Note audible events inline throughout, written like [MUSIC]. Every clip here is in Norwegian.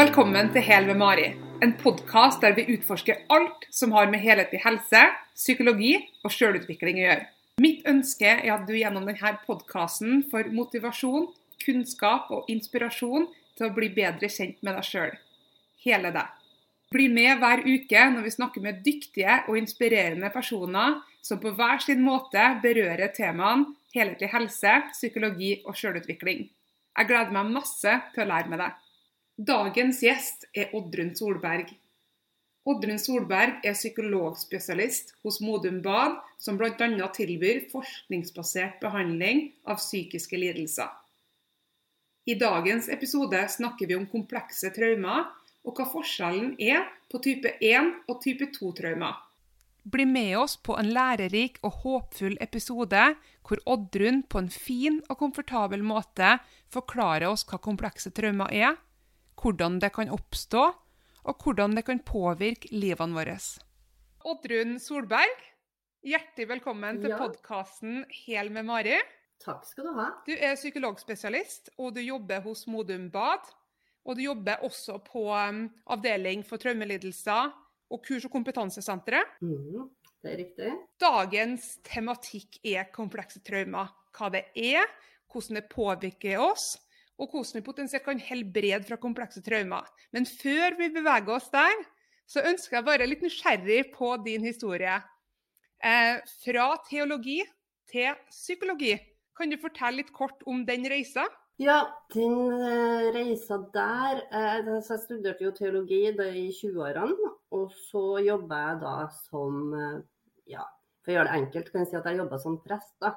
Velkommen til Hel med Mari, en podkast der vi utforsker alt som har med helhetlig helse, psykologi og sjølutvikling å gjøre. Mitt ønske er at du gjennom denne podkasten får motivasjon, kunnskap og inspirasjon til å bli bedre kjent med deg sjøl. Hele deg. Bli med hver uke når vi snakker med dyktige og inspirerende personer som på hver sin måte berører temaene helhetlig helse, psykologi og sjølutvikling. Jeg gleder meg masse til å lære med deg. Dagens gjest er Oddrun Solberg. Oddrun Solberg er psykologspesialist hos Modum Bad, som bl.a. tilbyr forskningsbasert behandling av psykiske lidelser. I dagens episode snakker vi om komplekse traumer og hva forskjellen er på type 1 og type 2-traumer. Bli med oss på en lærerik og håpfull episode hvor Oddrun på en fin og komfortabel måte forklarer oss hva komplekse traumer er, hvordan det kan oppstå, og hvordan det kan påvirke livene våre. Oddrun Solberg, hjertelig velkommen til Ja. podkasten Hel med Mari. Takk skal du ha. Du er psykologspesialist, og du jobber hos Modum Bad. Og du jobber også på um, avdeling for traumelidelser og kurs- og kompetansesenteret. Mm, det er riktig. Dagens tematikk er komplekse traumer. Hva det er, hvordan det påvirker oss, og hvordan vi potensielt kan helbrede fra komplekse traumer. Men før vi beveger oss der, så ønsker jeg bare litt nysgjerrig på din historie. Eh, fra teologi til psykologi. Kan du fortelle litt kort om den reisa? Ja, den eh, reisa der eh, Jeg studerte jo teologi i 20-årene, og så jobba jeg da som eh, Ja, for å gjøre det enkelt kan jeg si at jeg jobba som prest da,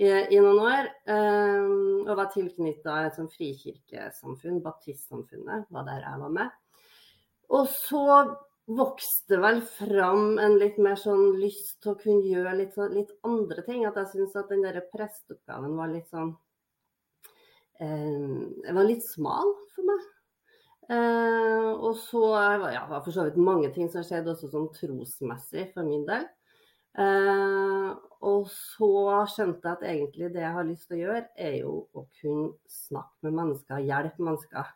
i, i noen år. Eh, og var tilknytta et sånt frikirkesamfunn, baptistsamfunnet, var der jeg var med. Og så vokste vel fram en litt mer sånn lyst til å kunne gjøre litt, sånn- litt andre ting. At jeg syns at den der presteoppgaven var litt sånn eh, var litt smal for meg. Eh, og så ja, var for så vidt mange ting som skjedde også sånn trosmessig for min del. Eh, og så skjønte jeg at egentlig det jeg har lyst til å gjøre, er jo å kunne snakke med mennesker, hjelpe mennesker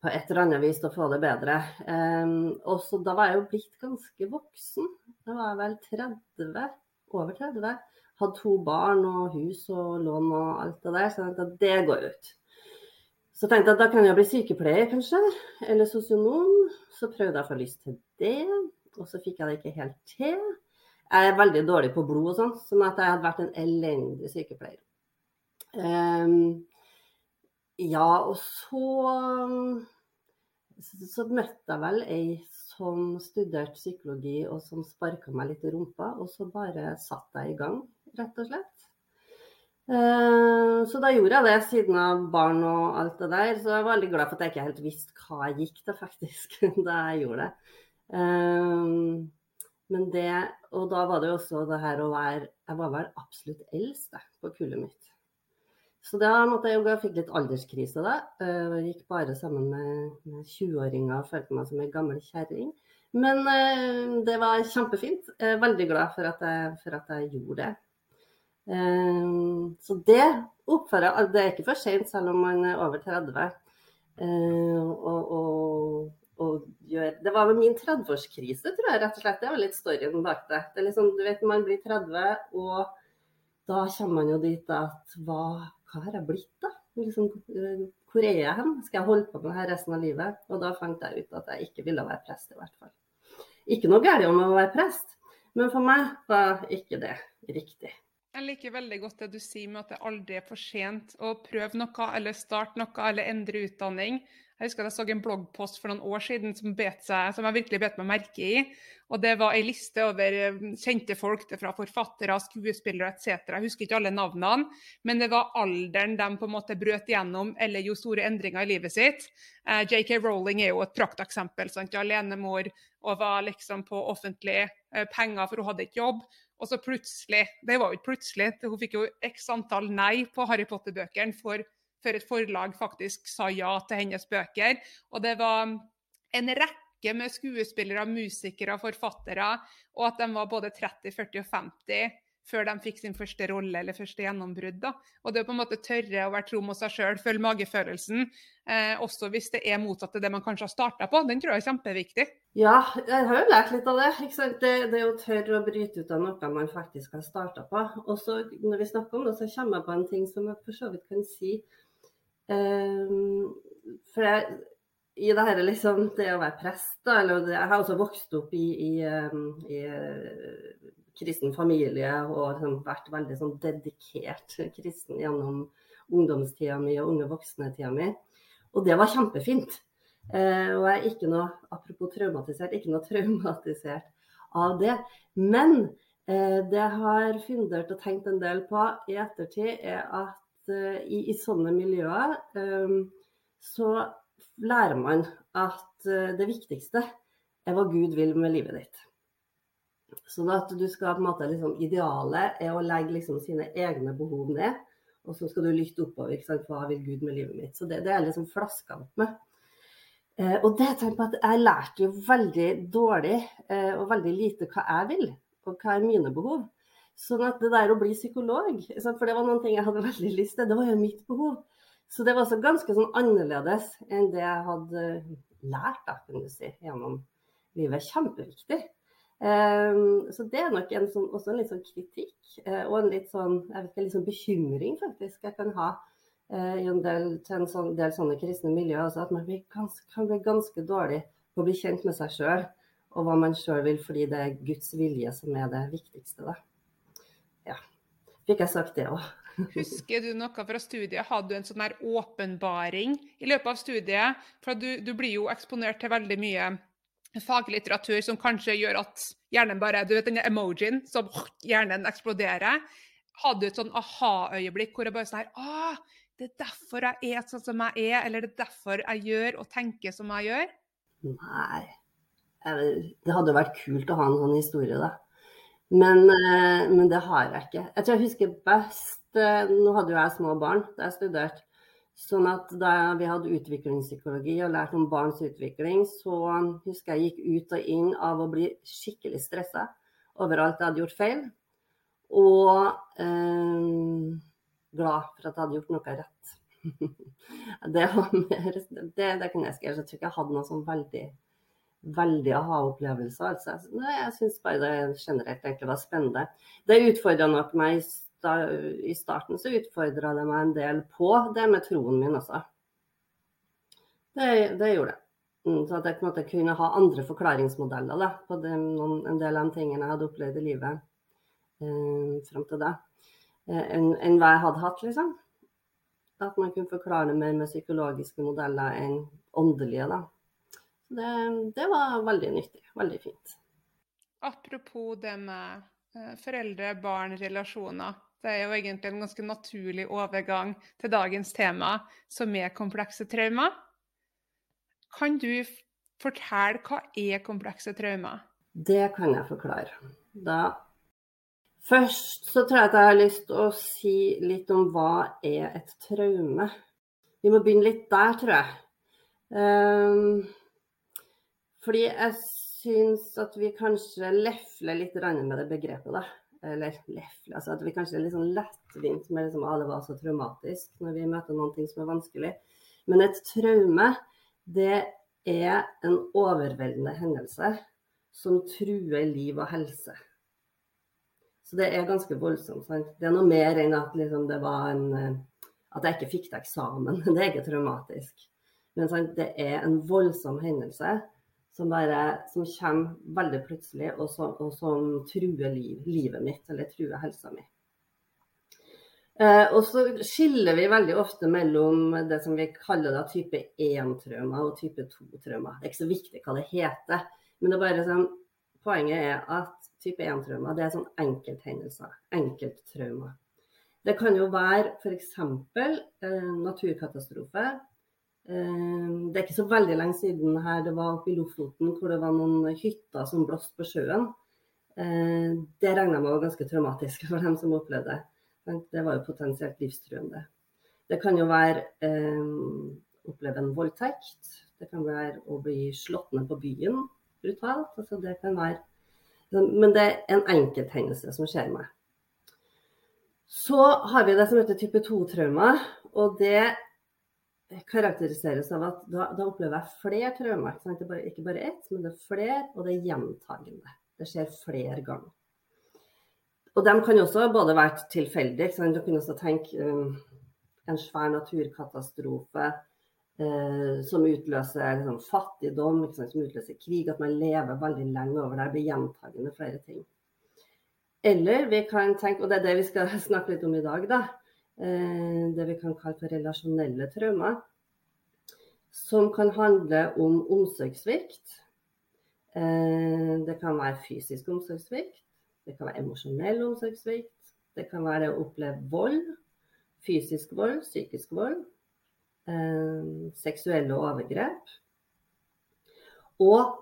på et eller annet vis til å få det bedre. Eh, og så da var jeg jo blitt ganske voksen. Da var jeg vel 30, over 30. Hadde to barn og hus og lån og alt det der, så jeg tenkte at det går ut. Så tenkte jeg at da kan jeg bli sykepleier, kanskje, eller sosionom. Så prøvde jeg å få lyst til det, og så fikk jeg det ikke helt til. Jeg er veldig dårlig på blod og sånn, sånn at jeg hadde vært en elendig sykepleier. Um, ja, og så, så møtte jeg vel ei som studerte psykologi, og som sparka meg litt i rumpa. Og så bare satt jeg i gang, rett og slett. Eh, Så da gjorde jeg det, siden av barn og alt det der. Så jeg var veldig glad for at jeg ikke helt visste hva jeg gikk til, [LAUGHS] faktisk, da jeg gjorde det. Men det, og da var det jo også det her å være Jeg var vel absolutt eldst på kullet mitt. Så da måtte jeg jo Jeg fikk litt alderskrise da. Eh, Jeg gikk bare sammen med, med 20-åringer og følte meg som ei gammel kjerring. Men eh, det var kjempefint. Jeg er veldig glad for at jeg, for at jeg gjorde det. Eh, Så det oppfører jeg Det er ikke for sent, selv om man er over 30. eh, Og, og, Det var min 30-årskrise, tror jeg, rett og slett. Det var litt storyen bak det. Det liksom, du vet, man blir 30, og da kommer man jo dit at hva, hva har jeg blitt, da? Liksom, hvor er jeg hen? Skal jeg holde på med dette resten av livet? Og da fant jeg ut at jeg ikke ville være prest, i hvert fall. Ikke noe galt om å være prest, men for meg var ikke det riktig. Jeg liker veldig godt det du sier med at det aldri er for sent å prøve noe, eller starte noe, eller endre utdanning. Jeg husker at jeg så en bloggpost for noen år siden som, seg, som jeg virkelig bet meg merke i. Og Det var ei liste over eh, kjente folk fra forfattere, skuespillere etc. Jeg husker ikke alle navnene, men det var alderen de på en måte brøt igjennom eller gjorde store endringer i livet sitt. Eh, JK Rowling er jo et prakteksempel. sant? Alenemor og var liksom på offentlige eh, penger, for hun hadde ikke jobb. Og så plutselig, det var jo ikke plutselig, hun fikk jo x antall nei på Harry Potter-bøkene for, før et forlag faktisk sa ja til hennes bøker. Og det var en rekke med skuespillere, musikere, forfattere, og at de var både 30, 40 og 50 før de fikk sin første rolle eller første gjennombrudd. Og det å på en måte tørre å være tro mot seg sjøl, følge magefølelsen, eh, også hvis det er motsatt av det man kanskje har starta på, den tror jeg er kjempeviktig. Ja, jeg har jo lært litt av det. Det, det å tørre å bryte ut av noe man faktisk har starta på. Og så når vi snakker om det, så kommer jeg på en ting som jeg for så vidt kan si. Um, for jeg, i det her liksom, det å være prest, da, eller jeg har også vokst opp i, i, i kristen familie og liksom vært veldig sånn dedikert kristen gjennom ungdomstida mi og unge voksne-tida mi. Og det var kjempefint. Eh, og jeg er ikke noe, apropos traumatisert, ikke noe traumatisert av det. Men eh, det jeg har fundert og tenkt en del på i ettertid, er at eh, i, i, sånne miljøer eh, så lærer man at eh, det viktigste er hva Gud vil med livet ditt. Sånn at du skal på en måte liksom, Idealet er å legge liksom sine egne behov ned, og så skal du lytte oppover. ikke sant, Hva vil Gud med livet mitt? Så det, det er liksom flaska opp med. Eh, og det jeg på at jeg lærte jo veldig dårlig eh, og veldig lite hva jeg vil, og hva er mine behov. Sånn at det der å bli psykolog, for det var noen ting jeg hadde veldig lyst til, det var jo mitt behov. Så det var også ganske sånn annerledes enn det jeg hadde lært da, kan du si, gjennom livet. Kjempeviktig. Um, så det er nok en sånn, også en litt sånn kritikk uh, og en litt sånn, jeg vet ikke, litt sånn bekymring faktisk jeg kan ha uh, i en del, til en sånn, del sånne kristne miljøer. Altså at man ganske, kan bli ganske dårlig på å bli kjent med seg sjøl og hva man sjøl vil, fordi det er Guds vilje som er det viktigste. Da. Ja, fikk jeg sagt det òg. [LAUGHS] Husker du noe fra studiet? Hadde du en sånn her åpenbaring i løpet av studiet? For du, du blir jo eksponert til veldig mye faglitteratur som kanskje gjør at hjernen bare Du vet den emojien som hjernen eksploderer. Hadde du et sånn aha-øyeblikk hvor jeg bare sånn her ah, det er derfor jeg er sånn som jeg er, eller det er derfor jeg gjør og tenker som jeg gjør? Nei. Det hadde jo vært kult å ha en sånn historie, da. Men, eh, men, det har jeg ikke. Jeg tror jeg husker best eh, Nå hadde jo jeg små barn da jeg studerte. Sånn at da vi hadde utviklingspsykologi og lærte om barns utvikling, så husker jeg gikk ut og inn av å bli skikkelig stressa over alt jeg hadde gjort feil. Og eh, glad for at jeg hadde gjort noe rett. [LAUGHS] det, mer, det, det kan jeg skrive. Jeg tror ikke jeg hadde noe sånn veldig veldig aha-opplevelse. Altså. Jeg syns bare det generelt egentlig var spennende. Det utfordra nok meg I starten så utfordra det meg en del på det med troen min også. Det, det gjorde det. Mm, så at jeg på en måte kunne ha andre forklaringsmodeller da, på det, noen, en del av de tingene jeg hadde opplevd i livet eh, fram til da, eh, enn en hva jeg hadde hatt, liksom. At man kunne forklare mer med psykologiske modeller enn åndelige. da. Det, det var veldig nyttig. Veldig fint. Apropos det med eh, foreldre-barn-relasjoner. Det er jo egentlig en ganske naturlig overgang til dagens tema, som er komplekse traumer. Kan du fortelle hva er komplekse traumer? Det kan jeg forklare. Da Først så tror jeg at jeg har lyst til å si litt om hva er et traume. Vi må begynne litt der, tror jeg. Fordi jeg syns at vi kanskje lefler litt med det begrepet, da eller lefler, altså at vi kanskje er litt sånn lettvint med liksom, at det var så traumatisk når vi møter noen ting som er vanskelig. Men et traume, det er en overveldende hendelse som truer liv og helse. Så det er ganske voldsomt. Sant? Det er noe mer enn at liksom, det var en eh, At jeg ikke fikk til eksamen. [LAUGHS] Det er ikke traumatisk. Men sant? det er en voldsom hendelse som, bare, som kommer veldig plutselig, og, så, og som truer liv, livet mitt, eller truer helsa mi. Eh, og så skiller vi veldig ofte mellom det som vi kaller da, type 1-traumer og type 2-traumer. Det er ikke så viktig hva det heter, men det er sånn, poenget er at type 1-traumer det er sånn enkelthendelser, enkelttraumer. Det kan jo være f.eks. Eh, naturkatastrofe, det er ikke så veldig lenge siden her det var oppe i Lofoten hvor det var noen hytter som blåste på sjøen. Ehm, det regna jeg med var ganske traumatisk [LAUGHS] for dem som opplevde det. Det var jo potensielt livstruende. Det kan jo være eh, oppleve en voldtekt. Det kan være å bli slått ned på byen brutalt. Altså det kan være, men det er en enkelthendelse som skjer meg. Så har vi det som heter type 2-traumer. Og det karakteriseres av at da, da opplever jeg flere traumer. Ikke, bare, ikke bare ett, men det er flere, og det er gjentagende. Det skjer flere ganger. Og de kan også både være tilfeldige. Du kan også tenke um, en svær naturkatastrofe uh, som utløser liksom, fattigdom, som utløser krig, at man lever veldig lenge over. Det blir gjentagende flere ting. Eller vi kan tenke, og det er det vi skal [LAUGHS] snakke litt om i dag, da. Eh, det vi kan kalle for relasjonelle traumer. Som kan handle om omsorgssvikt. Eh, det kan være fysisk omsorgssvikt. Det kan være emosjonell omsorgssvikt. Det kan være det å oppleve vold. Fysisk vold, psykisk vold. Eh, seksuelle overgrep. Og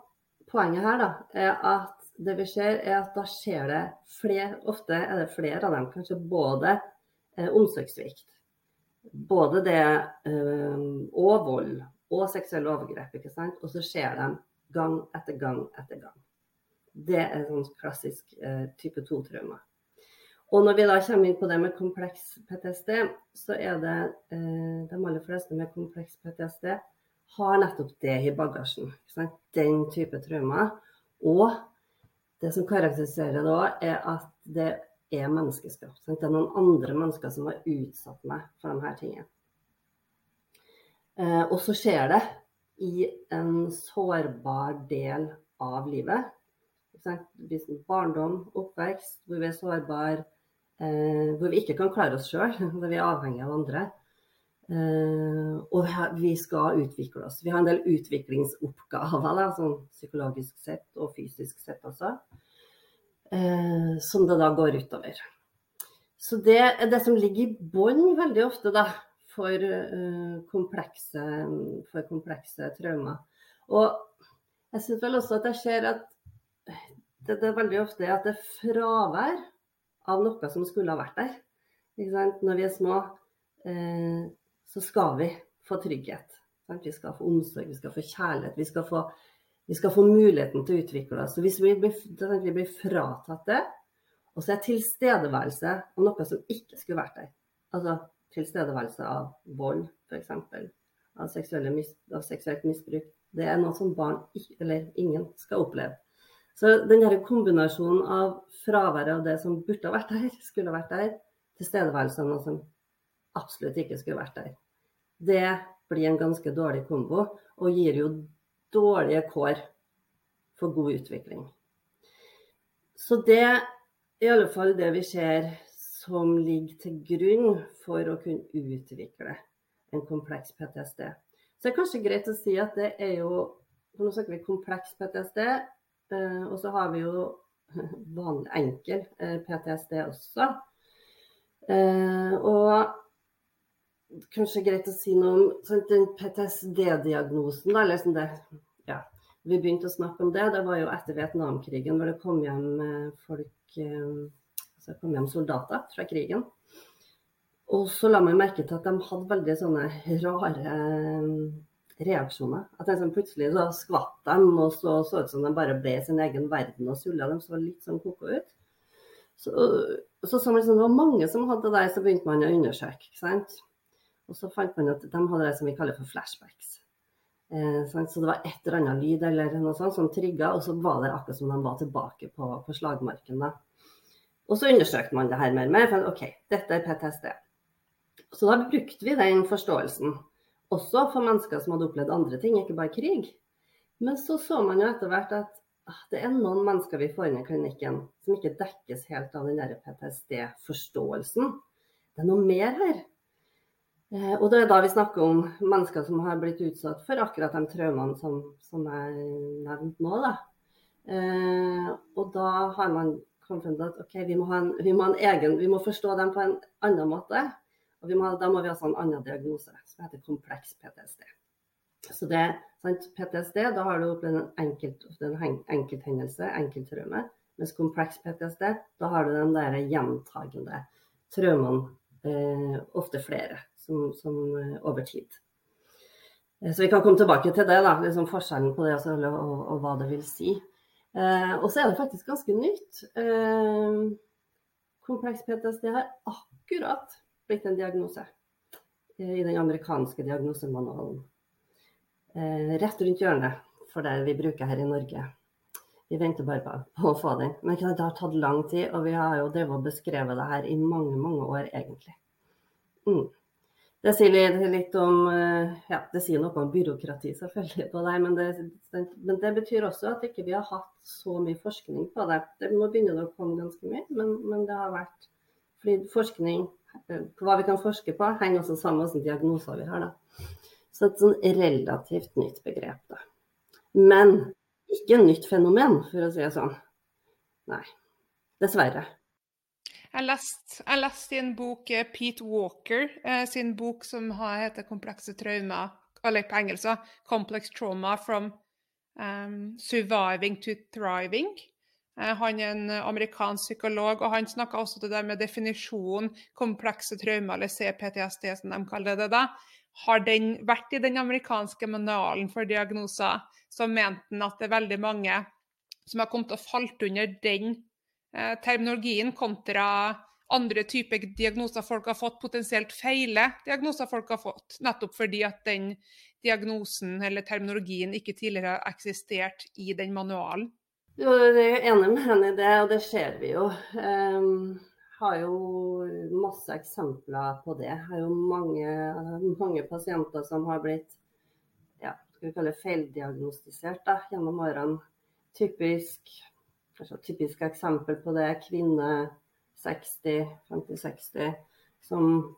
poenget her da, er at det vi ser, er at da skjer det flere, ofte er det flere av dem, kanskje både omsorgssvikt, både det eh, og vold og seksuelle overgrep. ikke sant? Og så skjer de gang etter gang etter gang. Det er sånn klassisk eh, type 2-traume. Og når vi da kommer inn på det med kompleks PTSD, så er det eh, de aller fleste med kompleks PTSD har nettopp det i bagasjen. Den type traumer. Og det som karakteriserer det òg, er at det er menneskeskapt. Det er noen andre mennesker som har utsatt meg for disse tingene. Eh, og så skjer det i en sårbar del av livet. Barndom, oppvekst, hvor vi er sårbare, eh, hvor vi ikke kan klare oss sjøl, [LAUGHS] hvor vi er avhengig av andre. Uh, og vi skal utvikle oss. Vi har en del utviklingsoppgaver, da, sånn psykologisk sett og fysisk sett også, uh, som det da går utover. Så det er det som ligger i bånn veldig ofte da, for, uh, komplekse, for komplekse traumer. Og jeg syns vel også at jeg ser at det, det, er veldig ofte at det er fravær av noe som skulle ha vært der. Når vi er små, så skal vi få trygghet. Sant? Vi skal få omsorg, vi skal få kjærlighet. Vi skal få, vi skal få muligheten til å utvikle oss. Så hvis vi blir, vi blir fratatt det, og så er tilstedeværelse av noe som ikke skulle vært der, altså tilstedeværelse av vold f.eks., av, av seksuelt misbruk, det er noe som barn ikke, eller ingen skal oppleve. Så denne kombinasjonen av fraværet av det som burde ha vært der, skulle ha vært der, tilstedeværelse av noe som absolutt ikke skulle vært der. Det blir en ganske dårlig kombo, og gir jo dårlige kår for god utvikling. Så det er i alle fall det vi ser som ligger til grunn for å kunne utvikle en kompleks PTSD. Så det er kanskje greit å si at det er jo Nå snakker vi kompleks PTSD, eh, og så har vi jo [LAUGHS] vanlig enkel eh, PTSD også. Eh, og kanskje greit å si noe om sånn, den PTSD-diagnosen. eller sånn det, ja, Vi begynte å snakke om det. Det var jo etter Vietnamkrigen, hvor det kom hjem eh, folk eh, altså kom hjem soldater fra krigen. Og så la meg merke til at de hadde veldig sånne rare eh, reaksjoner. At liksom plutselig så skvatt de, og så så ut som de bare ble i sin egen verden og sulla. De så litt sånn koko ut. Så, så, så liksom, det var mange som hadde det der, så begynte man å undersøke. ikke sant? Og så fant man at de hadde det som vi kaller for flashbacks. Eh, så det var et eller annet lyd eller noe sånt som trigga, og så var det akkurat som de var tilbake på, på slagmarken. da. Og så undersøkte man det her mer med, for OK, dette er PTSD. Så da brukte vi den forståelsen, også for mennesker som hadde opplevd andre ting, ikke bare krig. Men så så man jo etter hvert at ah, det er noen mennesker vi får inn i klinikken som ikke dekkes helt av den PTSD-forståelsen. Det er noe mer her. Eh, og det er da vi snakker om mennesker som har blitt utsatt for akkurat de traumene som, som er nevnt nå. Da. Eh, og da har man kommet at okay, vi, må en, vi, må egen, vi, må forstå dem på en annen måte. Og må, da må vi ha en annen diagnose som heter kompleks PTSD. Så det, sant, PTSD, da har du opplevd en, enkelt, en enkelthendelse, enkelttraume. Mens kompleks PTSD, da har du den der gjentagende traumene, eh, ofte flere som, som eh, over tid. Eh, så vi kan komme tilbake til det, da, liksom forskjellen på det og, og, og, hva det vil si. Eh, og så er det faktisk ganske nytt. Eh, kompleks PTSD har akkurat blitt en diagnose i den amerikanske diagnosemanualen. Eh, rett rundt hjørnet for det vi bruker her i Norge. Vi venter bare på å få den. Men det har tatt lang tid, og vi har jo drevet og beskrevet det her i mange, mange år, egentlig. Mm. Det sier litt om eh, ja, det sier noe om byråkrati, selvfølgelig, på det, men det, men det betyr også at ikke vi ikke har hatt så mye forskning på det. det nå begynner det å komme ganske mye, men, men det har vært fordi forskning på hva vi kan forske på, henger også sammen med hvilke diagnoser vi har. Da. Så et sånn relativt nytt begrep. Da. Men ikke nytt fenomen, for å si det sånn. Nei. Dessverre. Jeg leste, lest i en bok eh, Pete Walker eh, sin bok som heter 'Komplekse traumer', eller på engelsk 'Complex Trauma from um, Surviving to Thriving'. Eh, han er en amerikansk psykolog, og han snakka også til det med definisjonen komplekse traumer, eller CPTSD som de kaller det. da. Har den vært i den amerikanske manualen for diagnoser, så mente han at det er veldig mange som har kommet og falt under den terminologien kontra andre typer diagnoser folk har fått, potensielt feile diagnoser folk har fått, nettopp fordi at den diagnosen eller terminologien ikke tidligere har eksistert i den manualen. Jo, jeg er enig med henne i det, og det ser vi jo. Um, har jo masse eksempler på det. Har jo mange, mange pasienter som har blitt ja, feildiagnostisert da, gjennom årene. Typisk, altså, typisk eksempel på det kvinne 60, 50-60, som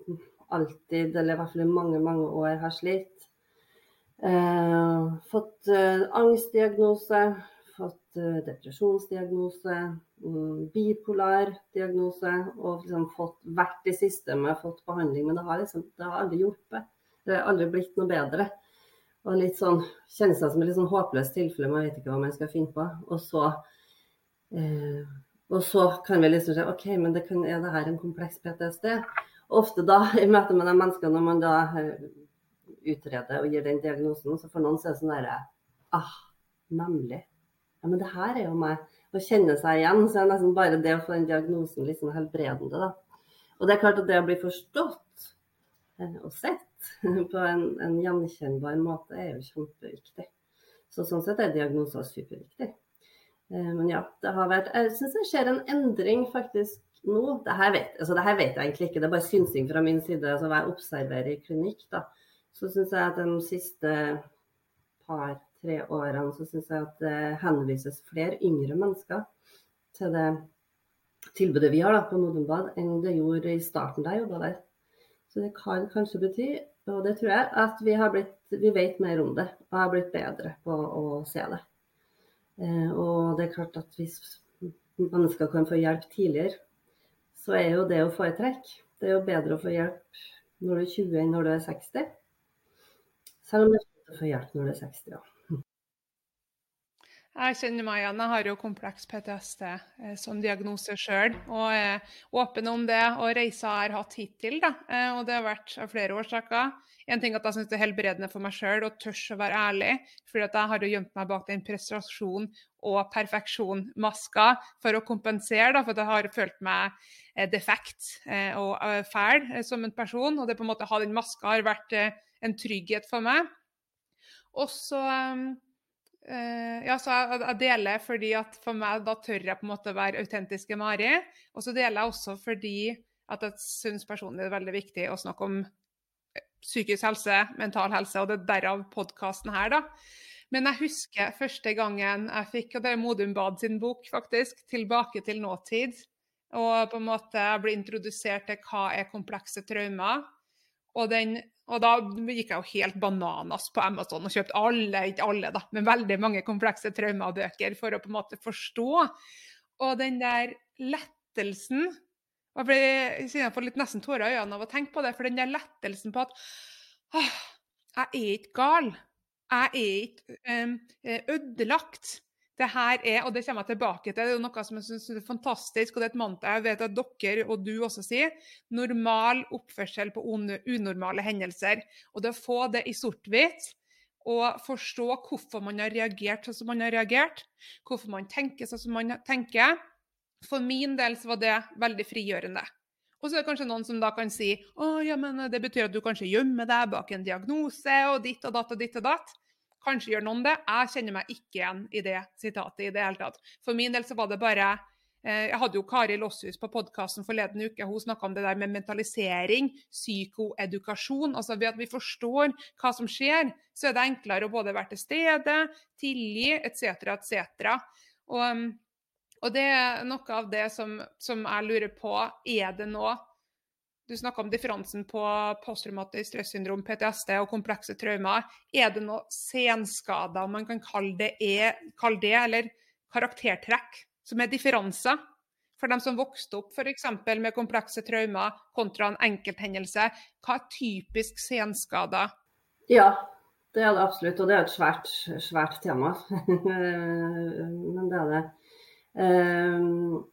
alltid, eller i hvert fall i mange, mange år har slitt. Eh, fått eh, angstdiagnose, fått eh, depresjonsdiagnose, mm, bipolar diagnose og liksom fått vært i systemet, fått behandling. Men det har, liksom, det har aldri hjulpet. Det har aldri blitt noe bedre. Og litt sånn, Kjennes som et litt sånn håpløst tilfelle, man vet ikke hva man skal finne på. Og så, eh, og så kan vi liksom si OK, men det kan, er det her en kompleks PTSD? Ofte da, [LAUGHS] i møte med de menneskene, når man da eh, utreder og gir den diagnosen, så for noen så er det sånn derre Ah, nemlig ja, men det her er jo meg. Å kjenne seg igjen. Så er det nesten bare det å få den diagnosen liksom helbredende, da. Og det er klart at det å bli forstått eh, og sett [LAUGHS] på en, en gjenkjennbar måte er jo kjempeviktig. Så sånn sett er diagnoser superviktig. Eh, men ja, det har vært Jeg syns det skjer en endring faktisk nå. Det her, vet, altså det her vet jeg egentlig ikke, det er bare synsing fra min side. altså Hva jeg observerer i klinikk, da. Så syns jeg at de siste par tre årene så syns jeg at det henvises flere yngre mennesker til det tilbudet vi har da, på Modum enn det gjorde i starten da jeg jobba der. Så det kan kanskje bety, og det tror jeg, at vi, har blitt, vi vet mer om det og har blitt bedre på å se det. Eh, og det er klart at hvis mennesker kan få hjelp tidligere, så er jo det å foretrekke. Det er jo bedre å få hjelp når du er 20 enn når du er 60. Selv om det er fint å få hjelp når du er 60, ja. Jeg kjenner meg igjen. Jeg har jo kompleks PTSD eh, som diagnose sjøl. Og er åpen om det og reiser jeg har hatt hittil. Da. Eh, og det har vært av flere årsaker. En ting at jeg syns det er helbredende for meg sjøl og tør å være ærlig. For jeg har jo gjemt meg bak den prestasjon og perfeksjon-maska for å kompensere. Da, for jeg har følt meg eh, defekt eh, og eh, fæl som en person. Og det på en måte å ha den maska har vært en trygghet for meg. Og så Uh, ja, så jeg, jeg, deler fordi at for meg da tør jeg på en måte være autentiske Mari. Og så deler jeg også fordi at jeg syns personlig det er veldig viktig å snakke om eh, psykisk helse, mental helse, og det er derav podkasten her, da. Men jeg husker første gangen jeg fikk, og det er Modum Bad sin bok, faktisk, 'Tilbake til nåtid'. Og på en måte jeg ble introdusert til hva er komplekse traumer. Og den og da gikk jeg jo helt bananas på Amazon og kjøpte alle, ikke alle, da, men veldig mange komplekse traumabøker for å på en måte forstå. Og den der lettelsen og Jeg får litt nesten tårer i øynene av å tenke på det, for den der lettelsen på at jeg er ikke gal. Jeg er ikke ødelagt det her er, og det kommer jeg tilbake til, det er noe som jeg synes er fantastisk, og det er et mantra jeg vet at dere og du også sier, normal oppførsel på unormale hendelser. Og det å få det i sort-hvitt, og forstå hvorfor man har reagert sånn som man har reagert, hvorfor man tenker sånn som man tenker, For min del så var det veldig frigjørende. Og så er det kanskje noen som da kan si å ja, men det betyr at du kanskje gjemmer deg bak en diagnose og ditt og datt og ditt og datt. Kanskje gjør noen det. Jeg kjenner meg ikke igjen i det sitatet i det hele tatt. For min del så var det bare eh, Jeg hadde jo Kari Låshus på podkasten forleden uke. Hun snakka om det der med mentalisering, psykoedukasjon. Altså ved at vi forstår hva som skjer, så er det enklere å både være til stede, tilgi etc., etc. Og, og det er noe av det som, som jeg lurer på. Er det noe du snakka om differansen på posttraumatisk stressyndrom, PTSD og komplekse traumer. Er det noen senskader man kan kalle det, er, kalle det eller karaktertrekk, som er differanser? For dem som vokste opp f.eks. med komplekse traumer kontra en enkelthendelse, hva er typisk senskader? Ja, det er det absolutt. Og det er et svært, svært tema. [LAUGHS] Men det er det. Um,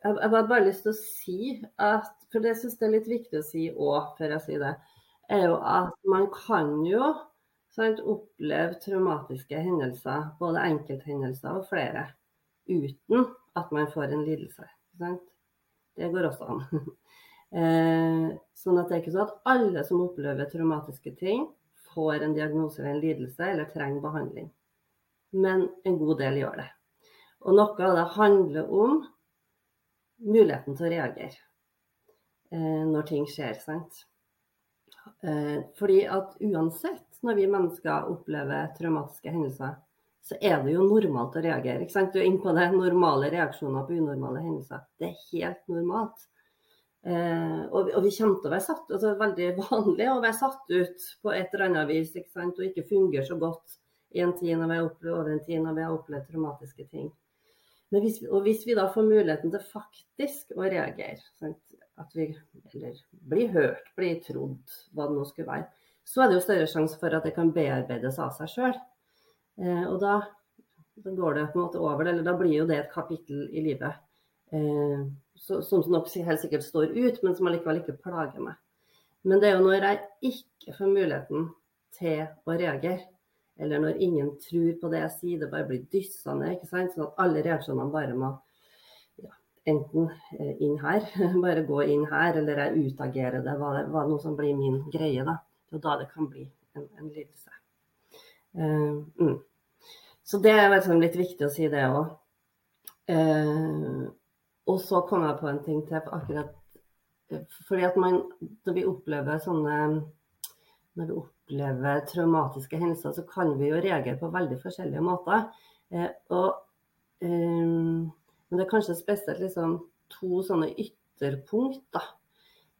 jeg, har bare lyst til å si at For det syns jeg er litt viktig å si òg, før jeg sier det. Er jo at man kan jo sant, oppleve traumatiske hendelser, både enkelthendelser og flere, uten at man får en lidelse. Sant? Det går også an. [LAUGHS] eh, sånn at det er ikke sånn at alle som opplever traumatiske ting, får en diagnose eller en lidelse eller trenger behandling. Men en god del gjør det. Og noe av det handler om muligheten til å reagere når ting skjer. sant? Eh, fordi at uansett når vi mennesker opplever traumatiske hendelser, så er det jo normalt å reagere. ikke sant? Du er inne på det. Normale reaksjoner på unormale hendelser. Det er helt normalt. Eh, og, vi, og, vi kommer til å være satt altså veldig vanlig å være satt ut på et eller annet vis ikke sant? og ikke fungere så godt i en tid når vi har opplevd, over en tid når vi har opplevd traumatiske ting. Hvis, og hvis vi da får muligheten til faktisk å reagere, sant? at vi eller blir hørt, blir trodd, hva det nå skulle være, så er det jo større sjanse for at det kan bearbeides av seg sjøl. Eh, og da, da, går det på en måte over, det, eller da blir jo det et kapittel i livet eh, så, som nok helt sikkert står ut, men som allikevel ikke plager meg. Men det er jo når jeg ikke får muligheten til å reagere, eller når ingen tror på det jeg sier, det bare blir dyssa ned. ikke sant? Sånn at alle reaksjonene bare må ja, enten eh, inn her, [LAUGHS] bare gå inn her, eller jeg utagerer det. Hva, hva noe som blir min greie. da. Er da det kan bli en, en lidelse. Uh, mm. Så det er liksom litt viktig å si det òg. Uh, eh, og så kom jeg på en ting til akkurat fordi at man, når vi opplever sånne når vi opplever traumatiske hendelser, så kan vi jo reagere på veldig forskjellige måter. Eh, og, eh, men det er kanskje spesielt liksom, to sånne ytterpunkt. da.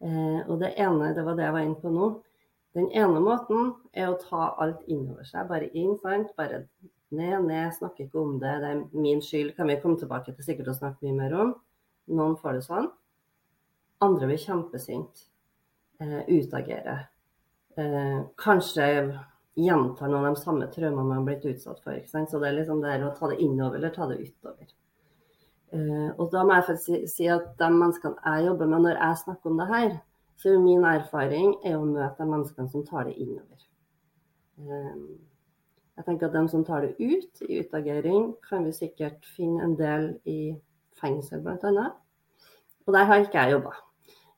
Eh, og det ene, det var det jeg var inne på nå. Den ene måten er å ta alt innover seg. Bare inn, sant. Bare ned, ned. Snakke ikke om det. Det er min skyld. Kan vi komme tilbake til sikkert å snakke mye mer om. Noen får det sånn. Andre blir kjempesinte. Eh, utagere eh, kanskje gjentar noen av de samme traumene man har blitt utsatt for. Så det er liksom det å ta det innover eller ta det utover. Eh, og da må jeg si, si, at de menneskene jeg jobber med når jeg snakker om det her, så er min erfaring er å møte de menneskene som tar det innover. Eh, jeg tenker at de som tar det ut i utagering, kan vi sikkert finne en del i fengsel bl.a. Og der har ikke jeg jobba.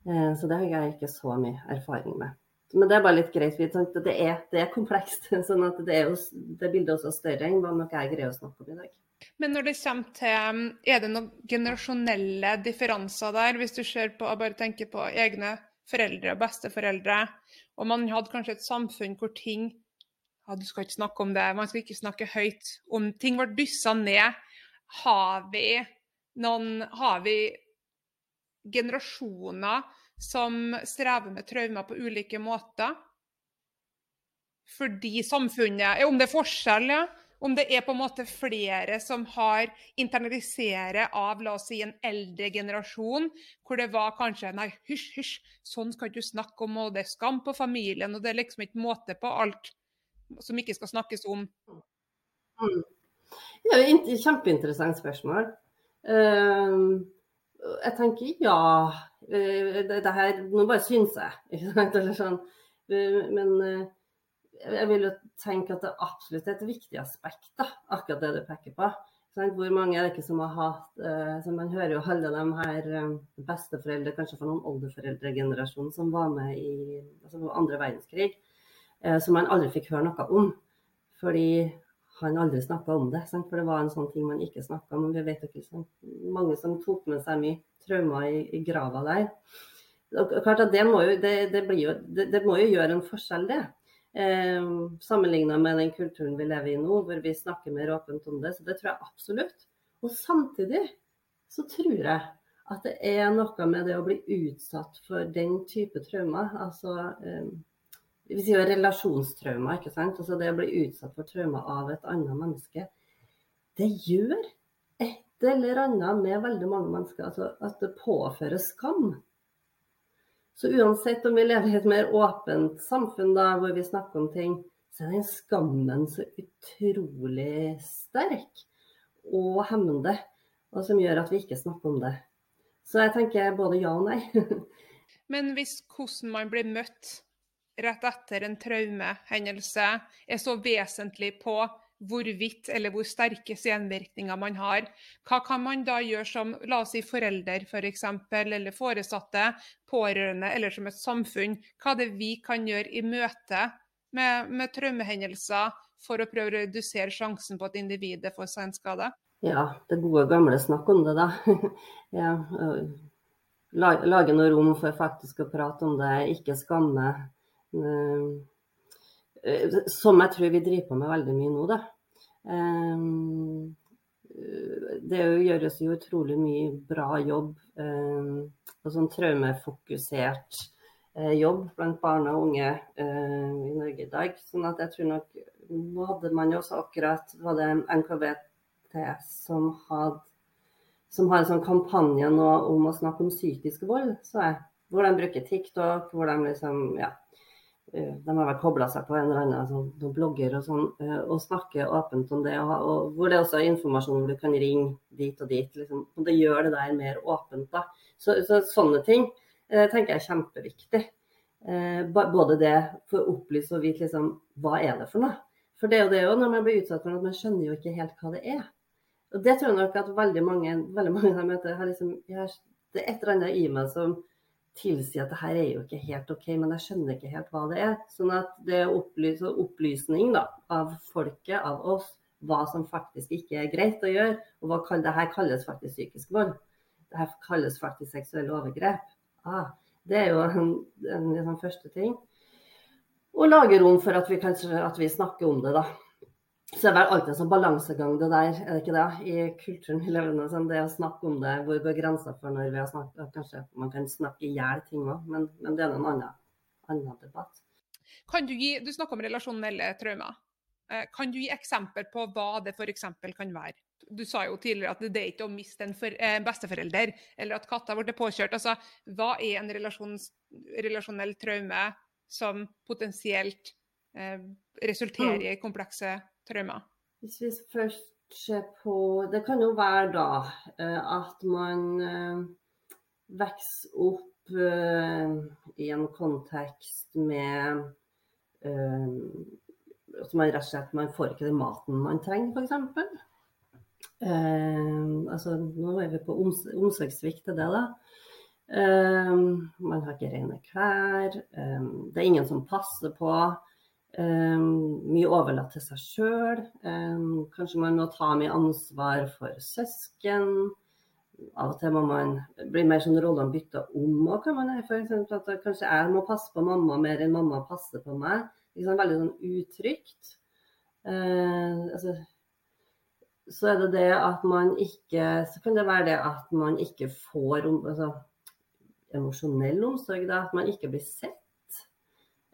Eh, så det har jeg ikke så mye erfaring med. Men det er bare litt greit vite. Det er, det er komplekst. [LAUGHS] sånn at det, er jo, det bildet er også større enn hva nok jeg greier å snakke om i dag. Men når det kommer til Er det noen generasjonelle differanser der, hvis du ser på, bare tenker på egne foreldre og besteforeldre, og man hadde kanskje et samfunn hvor ting ja, Du skal ikke snakke om det, man skal ikke snakke høyt om ting ble dyssa ned. Har vi noen Har vi generasjoner som strever med traumer på ulike måter. Fordi samfunnet Om det er forskjell, ja. Om det er på en måte flere som har internaliserer av la oss si, en eldre generasjon, hvor det var kanskje Nei, hysj, hysj, sånn skal du snakke om, og det er skam på familien, og det er liksom ikke måte på alt som ikke skal snakkes om. Mm. Det er et kjempeinteressant spørsmål. Uh, jeg tenker ja. Eh, det, det her, Nå bare syns jeg. [LAUGHS] Eller sånn. Eh, men eh, jeg vil jo tenke at det absolutt er et viktig aspekt, da, akkurat det du peker på. Hvor mange er det ikke som har hatt eh, Man hører jo alle de her besteforeldre, kanskje fra noen oldeforeldregenerasjon, som var med i altså andre verdenskrig, som man aldri fikk høre noe om. Fordi han aldri snakka om det. Sant? For det var en sånn ting man ikke snakka om. Vi vet ikke sant? Mange som tok med seg mye traumer i, i grava der. Og klart at det må jo, det, det, jo, det, må jo gjøre en forskjell, det. Eh, Sammenligna med den kulturen vi lever i nå, hvor vi snakker mer åpent om det. Så det tror jeg absolutt. Og samtidig så tror jeg at det er noe med det å bli utsatt for den type traumer. Altså eh, vi sier relasjonstraumer, ikke sant. Altså det å bli utsatt for traumer av et annet menneske. Det gjør et eller annet med veldig mange mennesker. Altså at det påfører skam. Så uansett om vi lever i et mer åpent samfunn da, hvor vi snakker om ting, så er den skammen så utrolig sterk og hemmende. Og som gjør at vi ikke snakker om det. Så jeg tenker både ja og nei. [LAUGHS] Men hvis hvordan man blir møtt rett etter en traumehendelse er så vesentlig på hvorvidt eller hvor sterke senvirkninger man har. Hva kan man da gjøre som la oss si forelder for eksempel, eller foresatte, pårørende eller som et samfunn? Hva er det vi kan gjøre i møte med, med traumehendelser for å prøve å redusere sjansen på at individet får seg en skade? Ja, det gode gamle snakk om det, da. [LAUGHS] ja, lage noe rom for faktisk å prate om det, ikke skamme. Eh, som jeg tror vi driver på med veldig mye nå, da. Ehm, det gjøres jo utrolig mye bra jobb, og sånn traumefokusert eh, jobb blant barn og unge eh, i Norge i dag. Sånn at jeg tror nok Nå hadde man jo også akkurat var det NKVT som hadde som har en sånn kampanje nå om å snakke om psykisk vold, så jeg, hvor de bruker TikTok, hvor de liksom ja, Eh, de har vel kobla seg på en eller annen sånn, blogger og sånn, eh, og snakker åpent om det. Og, og, hvor det også er informasjon hvor du kan ringe dit og dit. Liksom. Og det gjør det der mer åpent. da. Så, så sånne ting eh, tenker jeg er kjempeviktig. Eh, både det for å opplyse og vite liksom, hva er det for noe. For det er jo det når man blir utsatt for noe, man skjønner jo ikke helt hva det er. Og det tror jeg nok at veldig mange, veldig mange jeg møter, har liksom, det er et eller annet i meg som tilsi at det her er jo ikke helt OK, men jeg skjønner ikke helt hva det er. Sånn at det er opplys opplysning da, av folket, av oss, hva som faktisk ikke er greit å gjøre. Og hva det her kalles faktisk psykisk vold. Det her kalles faktisk seksuelle overgrep. Ah, det er jo en, en, en, en første ting. Og lage rom for at vi, kanskje, at vi snakker om det, da. Så det er vel alltid en sånn balansegang det der, er det ikke det? I kulturen vi lever i. Sånn, det å snakke om det, hvor går grensa for når vi har snakket Kanskje man kan snakke i hjel ting òg, men, men, det er en annen, annen debatt. Kan du, gi, du snakker om relasjonelle traumer. Eh, kan du gi eksempel på hva det f.eks. kan være? Du sa jo tidligere at det er ikke å miste en for, eh, besteforelder, eller at katta ble påkjørt. Altså, hva er en relasjonell traume som potensielt eh, resulterer mm. i komplekse traumer? Hvis vi først ser på Det kan jo være da eh, at man eh, vokser opp eh, i en kontekst med at man rett og slett man får ikke den maten man trenger, f.eks. Eh, altså, nå er vi på omsorgssvikt til det, da. Eh, man har ikke rene klær. Eh, det er ingen som passer på. Um, mye overlatt til seg sjøl. Um, kanskje man må ta mye ansvar for søsken. Av og til må man bli mer sånn rollene bytta om. òg, kan man at Kanskje jeg må passe på mamma mer enn mamma passer på meg. Liksom veldig sånn utrygt. Uh, altså, så er det det at man ikke Så kan det være det at man ikke får altså, emosjonell omsorg. Da, at man ikke blir sett.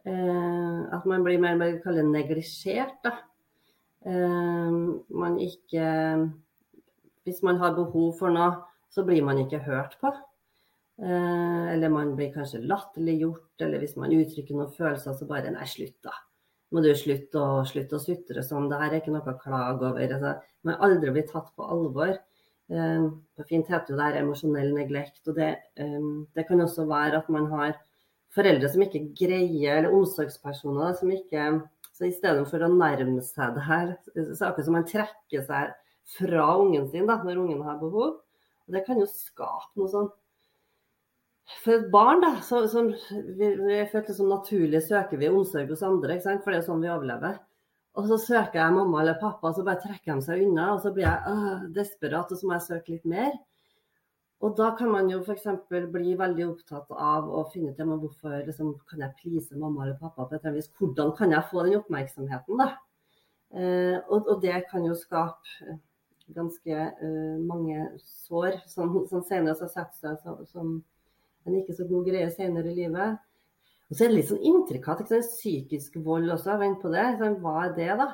Eh, at man blir mer kalle neglisjert. Da. Eh, man ikke Hvis man har behov for noe, så blir man ikke hørt på. Eh, eller man blir kanskje latterliggjort, eller hvis man uttrykker noen følelser, så bare Nei, slutt, da. Må du slutte å, slutte å sutre sånn. Det her er ikke noe å klage over. Altså, man aldri blitt tatt på alvor. På fint heter det her emosjonell neglekt. Og det, det kan også være at man har foreldre som ikke greier, eller omsorgspersoner som ikke Så i stedet for å nærme seg det her, så akkurat som man trekker seg fra ungen sin da, når ungen har behov. Og det kan jo skape noe sånn For et barn, da, så, som vi, vi følte som naturlig søker vi omsorg hos andre, ikke sant? for det er sånn vi overlever. Og så søker jeg mamma eller pappa, og så bare trekker de seg unna. Og så blir jeg øh, desperat, og så må jeg søke litt mer. Og da kan man jo f.eks. bli veldig opptatt av å finne ut hvorfor liksom, kan jeg please mamma eller pappa på et vis. Hvordan kan jeg få den oppmerksomheten, da? Eh, og, og, det kan jo skape ganske uh, mange sår som, som senere har satt seg som, som, en ikke så god greie senere i livet. Og så er det litt sånn intrikat. Psykisk vold også, vent på det. Hva er det, da?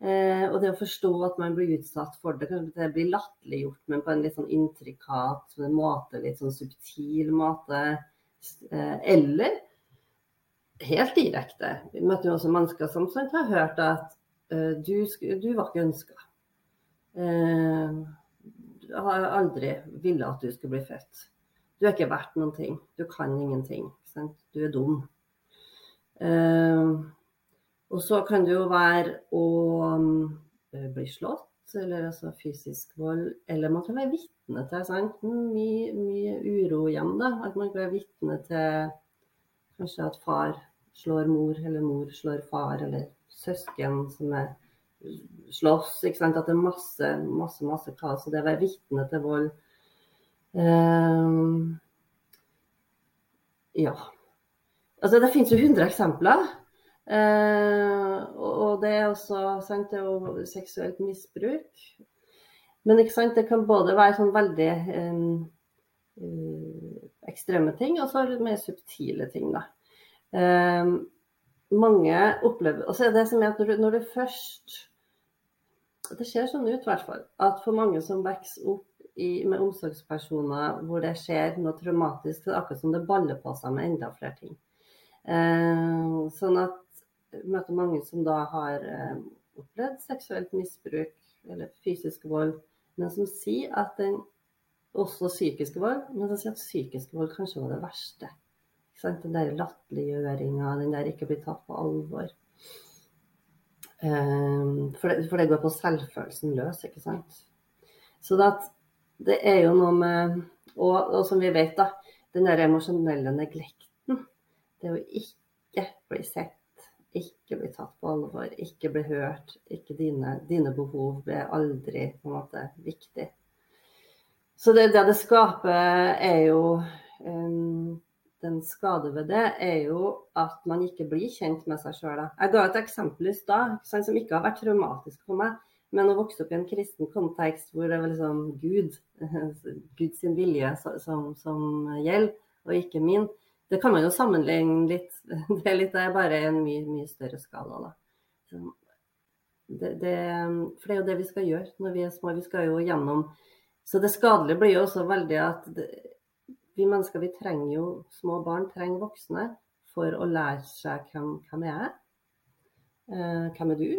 Eh, og det å forstå at man blir utsatt for det, kanskje det blir latterliggjort, men på en litt sånn intrikat måte, litt sånn subtil måte. Eh, eller helt direkte. Vi møter jo også mennesker som har hørt at uh, du, du, var ikke ønska. Eh, har aldri ville at du skulle bli født. Du er ikke verdt noen ting. Du kan ingenting. Du er dum. Og så kan det jo være å eh, bli slått, eller altså fysisk vold. Eller man kan være vitne til sant? Mye, mye uro igjen. da. At man kan være vitne til kanskje at far slår mor, eller mor slår far, eller søsken som er slåss. ikke sant? At det er masse, masse, masse kaos. Og det å være vitne til vold um, Ja. Altså, det finnes jo 100 eksempler. Uh, og det er også sant, det er jo seksuelt misbruk. Men ikke sant, det kan både være sånn veldig uh, ekstreme ting, og så mer subtile ting. da. Um, mange opplever er det som er at når du, når du først det ser sånn ut, i hvert fall. At for mange som vokser opp i, med omsorgspersoner hvor det skjer noe traumatisk, det er akkurat som det baller på seg med enda flere ting. Eh, sånn at møter mange som da har eh, opplevd seksuelt misbruk eller fysisk vold, men som sier at den også psykisk vold, men som sier at psykisk vold kanskje var det verste. Den der latterliggjøringa, den der ikke blir tatt på alvor. Ehm, for det, for det, går på selvfølelsen løs, ikke sant. Så det, det er jo noe med og, og, som vi vet, da, den der emosjonelle neglekten. Det å ikke bli sett, ikke bli tatt på alvor, ikke bli hørt. Ikke dine, dine behov blir aldri på en måte viktig. Så det, det det skaper, er jo um, den skade ved det, er jo at man ikke blir kjent med seg sjøl. Jeg ga et eksempel i stad som ikke har vært traumatisk for meg. Men å vokse opp i en kristen kontekst hvor det er liksom Gud, [LAUGHS] Guds vilje som, som, gjelder, og ikke min, det kan man jo sammenligne litt. [LAUGHS] Det er, litt, det bare en mye, mye større skala. Da. Det, det, for det er jo det vi skal gjøre når vi er små. Vi skal jo gjennom Så det skadelige blir jo også veldig at det, vi mennesker vi trenger jo små barn trenger voksne for å lære seg hvem, hvem er. Eh, hvem er du?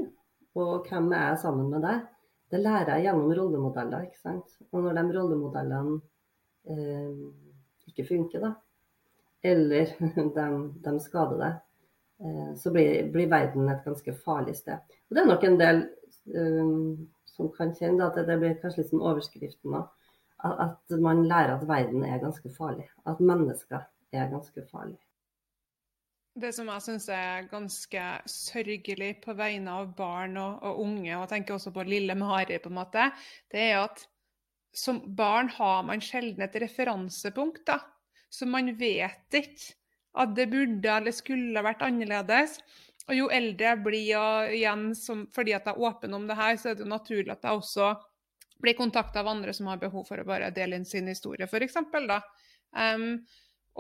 Og hvem er jeg sammen med deg? Det lærer jeg gjennom rollemodeller. ikke sant? Og når de rollemodellene eh, ikke funker, da, eller [LAUGHS] de, de skader deg, eh, så blir, blir, verden et ganske farlig sted. Og det er nok en del um, som kan kjenne at det blir kanskje litt som overskriften òg at man lærer at verden er ganske farlig. At mennesker er ganske farlig. Det som jeg syns er ganske sørgelig på vegne av barn og, og, unge, og jeg tenker også på lille Mari, på en måte, det er at som barn har man sjelden et referansepunkt. da. Så man vet ikke at det burde eller skulle vært annerledes. Og jo eldre jeg blir, og igjen som, fordi at jeg er åpen om det her, så er det jo naturlig at jeg også blir kontakta av andre som har behov for å bare dele inn sin historie, f.eks. Um,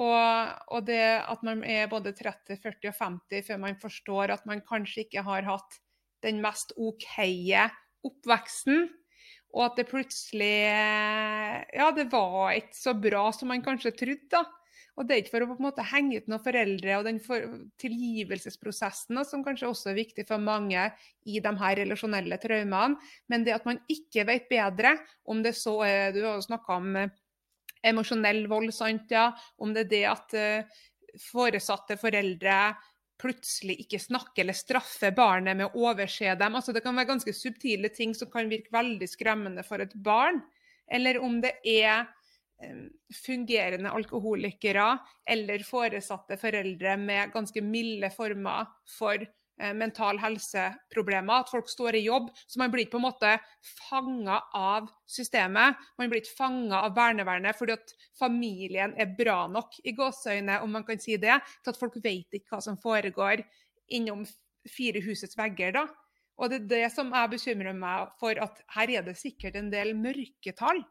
og, og, det at man er både 30, 40 og 50 før man forstår at man kanskje ikke har hatt den mest OK oppveksten. Og at det plutselig Ja, det var ikke så bra som man kanskje trodde, da. Og det er ikke for å på en måte henge ut noen foreldre og den for, tilgivelsesprosessen som kanskje også er viktig for mange i de her relasjonelle traumene, men det at man ikke vet bedre, om det så er Du har snakka om eh, emosjonell vold, sant, ja. Om det er det at uh, foresatte foreldre plutselig ikke snakke eller straffe barnet med å overse dem. Altså, det kan være ganske subtile ting som kan virke veldig skremmende for et barn. Eller om det er eh, fungerende alkoholikere eller foresatte foreldre med ganske milde former for mental helseproblemer, at folk står i jobb. Så man blir på en måte fanga av systemet. Man blir ikke fanga av barnevernet fordi at familien er bra nok, i gåseøyne, om man kan si det, til at folk vet ikke hva som foregår innom fire husets vegger. da. Og det er det som jeg bekymrer meg for, at her er det sikkert en del mørketall.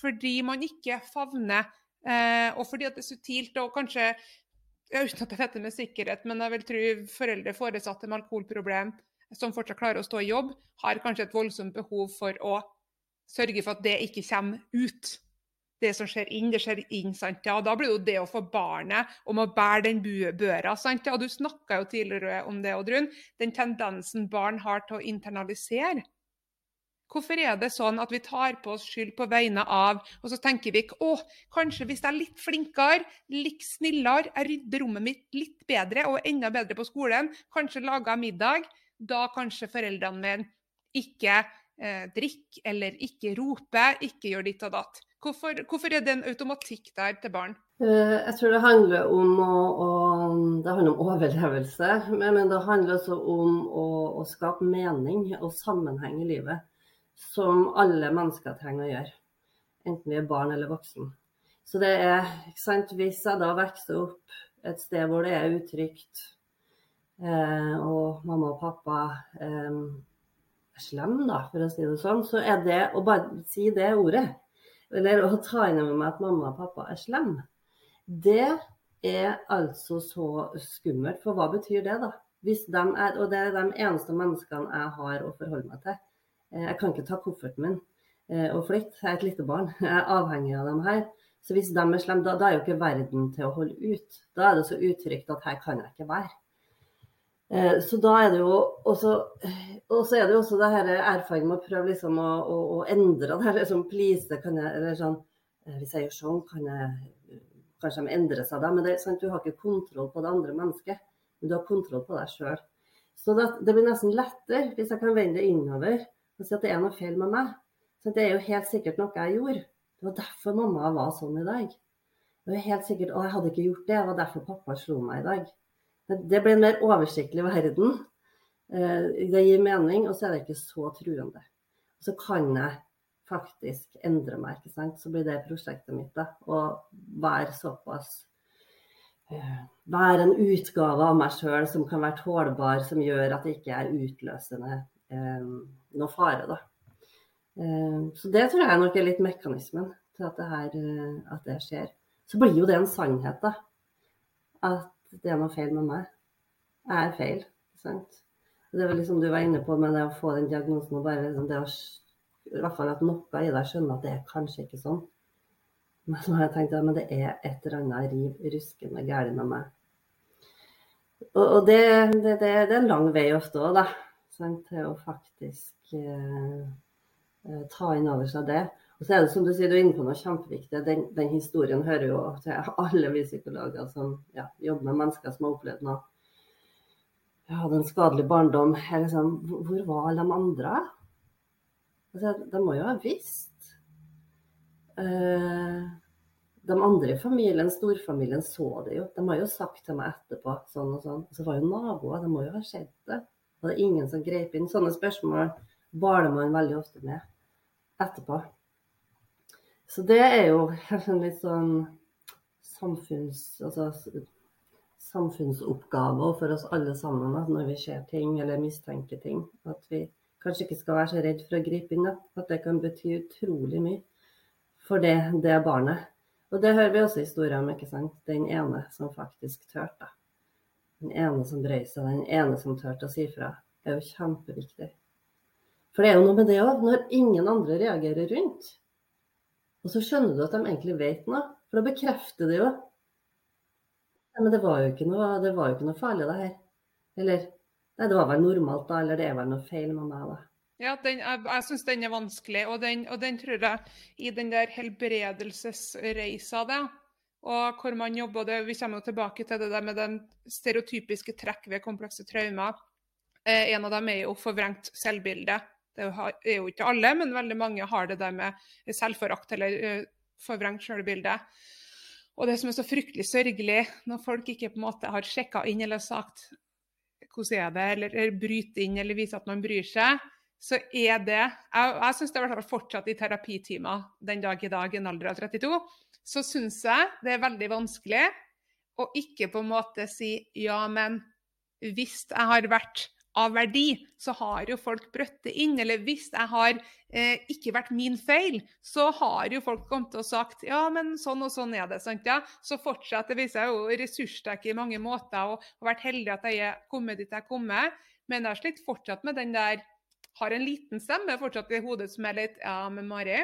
Fordi man ikke favner, eh, og fordi at det er subtilt og kanskje uten at jeg vet det med sikkerhet, men jeg vil tro foreldre foresatte med alkoholproblem som fortsatt klarer å stå i jobb, har kanskje et voldsomt behov for å sørge for at det ikke kommer ut. Det som skjer inn, det skjer inn. sant? Ja, Da blir det jo det å få barnet om å bære den børa. sant? Ja, Du snakka jo tidligere om det, Oddrun. Den tendensen barn har til å internalisere Hvorfor er det sånn at vi tar på oss skyld på vegne av Og så tenker vi å, kanskje hvis jeg er litt flinkere, litt snillere, jeg rydder rommet mitt litt bedre og enda bedre på skolen, kanskje lager middag, da kanskje foreldrene mine ikke eh, drikker eller ikke roper, ikke gjør ditt og datt. Hvorfor, hvorfor, er det en automatikk der til barn? Eh, jeg tror det handler om, å, å, det handler om overlevelse, men det handler også om å, å skape mening og sammenheng i livet som alle mennesker trenger å gjøre. Enten vi er barn eller voksen. Så det er, ikke sant, Hvis jeg da vokser opp et sted hvor det er utrygt, eh, og mamma og pappa eh, er slemme, da, for å si det sånn, så er det å bare si det ordet, eller å ta inn over meg at mamma og pappa er slemme, det er altså så skummelt. For hva betyr det, da? Hvis de er, og det er de eneste menneskene jeg har å forholde meg til. Eh, jeg kan ikke ta kofferten min eh, og flytte. Jeg er et lite barn. [LAUGHS] Jeg er avhengig av dem her. Så hvis de er slemme, da, da, er jo ikke verden til å holde ut. Da er det så utrygt at her kan jeg ikke være. Eh, så da er det jo også Og så er det jo også det her erfaring med å prøve liksom å, å, å endre det. Liksom please, kan jeg Eller sånn Hvis jeg gjør sånn, kan jeg Kanskje de endrer seg da. Men det, sant, du har ikke kontroll på det andre mennesket. Men du har kontroll på deg sjøl. Så det, det, blir nesten lettere hvis jeg kan vende det innover og si at det er noe feil med meg. Så det er jo helt sikkert noe jeg gjorde. Det var derfor mamma var sånn i dag. Det var helt sikkert, Og jeg hadde ikke gjort det, det var derfor pappa slo meg i dag. Det blir en mer oversiktlig verden. Eh, det gir mening, og så er det ikke så truende. Så kan jeg faktisk endre meg, ikke sant. Så blir det prosjektet mitt, da. Å være såpass eh, Være en utgave av meg sjøl som kan være tålbar, som gjør at det ikke er utløsende eh, noe fare. Da. Eh, så det tror jeg nok er litt mekanismen til at det, her, eh, at det skjer. Så blir jo det en sannhet, da. At det er noe feil med meg. Jeg er feil. Sant? Det var liksom du var inne på med det å få den diagnosen og bare liksom det å i hvert fall at noe i deg skjønner at det er kanskje ikke sånn. Men så har jeg tenkt at det er et eller annet riv ruskende galt med meg. Og, og det, det, det, det, er en lang vei ofte òg, da sant, til å faktisk eh, eh, ta inn over seg det. Og så er det som du sier, du er inne på noe kjempeviktig. Den, den historien hører jo til alle vi psykologer som ja, jobber med mennesker som har opplevd noe. Jeg hadde en skadelig barndom. Liksom, hvor var alle de andre? Altså, de må jo ha visst. Eh, de andre i familien, storfamilien, så det jo. De har jo sagt til meg etterpå sånn og sånn. Så var jo naboer, de må jo ha sett det. Og det er ingen som grep inn. Sånne spørsmål baler man veldig ofte med etterpå. Så det er jo [LAUGHS] en litt sånn samfunns, altså, samfunnsoppgave for oss alle sammen at når vi ser ting eller mistenker ting. At vi kanskje ikke skal være så redd for å gripe inn. At det kan bety utrolig mye for det, det barnet. Og det hører vi også historier om, ikke sant. Den ene som faktisk turte. Den ene som brøy seg, den ene som turte å si fra, er jo kjempeviktig. For det er jo noe med det òg, når ingen andre reagerer rundt. Og så skjønner du at de egentlig vet noe, for da bekrefter det jo. Ja, men det var jo ikke noe, det var jo ikke noe farlig, det her. Eller nei, det var vel normalt, da. Eller det er vel noe feil med meg, da. Ja, den, jeg, jeg syns den er vanskelig, og den, og den, tror jeg i den der helbredelsesreisa, det, og hvor man jobber det, Vi kommer tilbake til det der med den stereotypiske trekk ved komplekse traumer. Eh, en av dem er jo forvrengt selvbilde. Det er jo ikke alle, men veldig mange har det der med selvforakt eller eh, forvrengt selvbilde. Og det som er så fryktelig sørgelig, når folk ikke på en måte har sjekka inn eller sagt hvordan er det, eller, eller bryter inn eller viser at man bryr seg, så er det Jeg, jeg syns det er fortsatt i terapitimer den dag i dag, i en alder av 32, så syns jeg det er veldig vanskelig å ikke på en måte si ja, men hvis jeg har vært av verdi, så har jo folk brøtt det inn. Eller hvis jeg har eh, ikke vært min feil, så har jo folk kommet og sagt ja, men sånn og sånn er det. sant ja? Så fortsatt, det viser jeg jo ressurssterk i mange måter og har vært heldig at jeg er kommet dit jeg er kommet. Men jeg har slitt fortsatt med den der har en liten stemme fortsatt i hodet som er litt Ja, men Mari,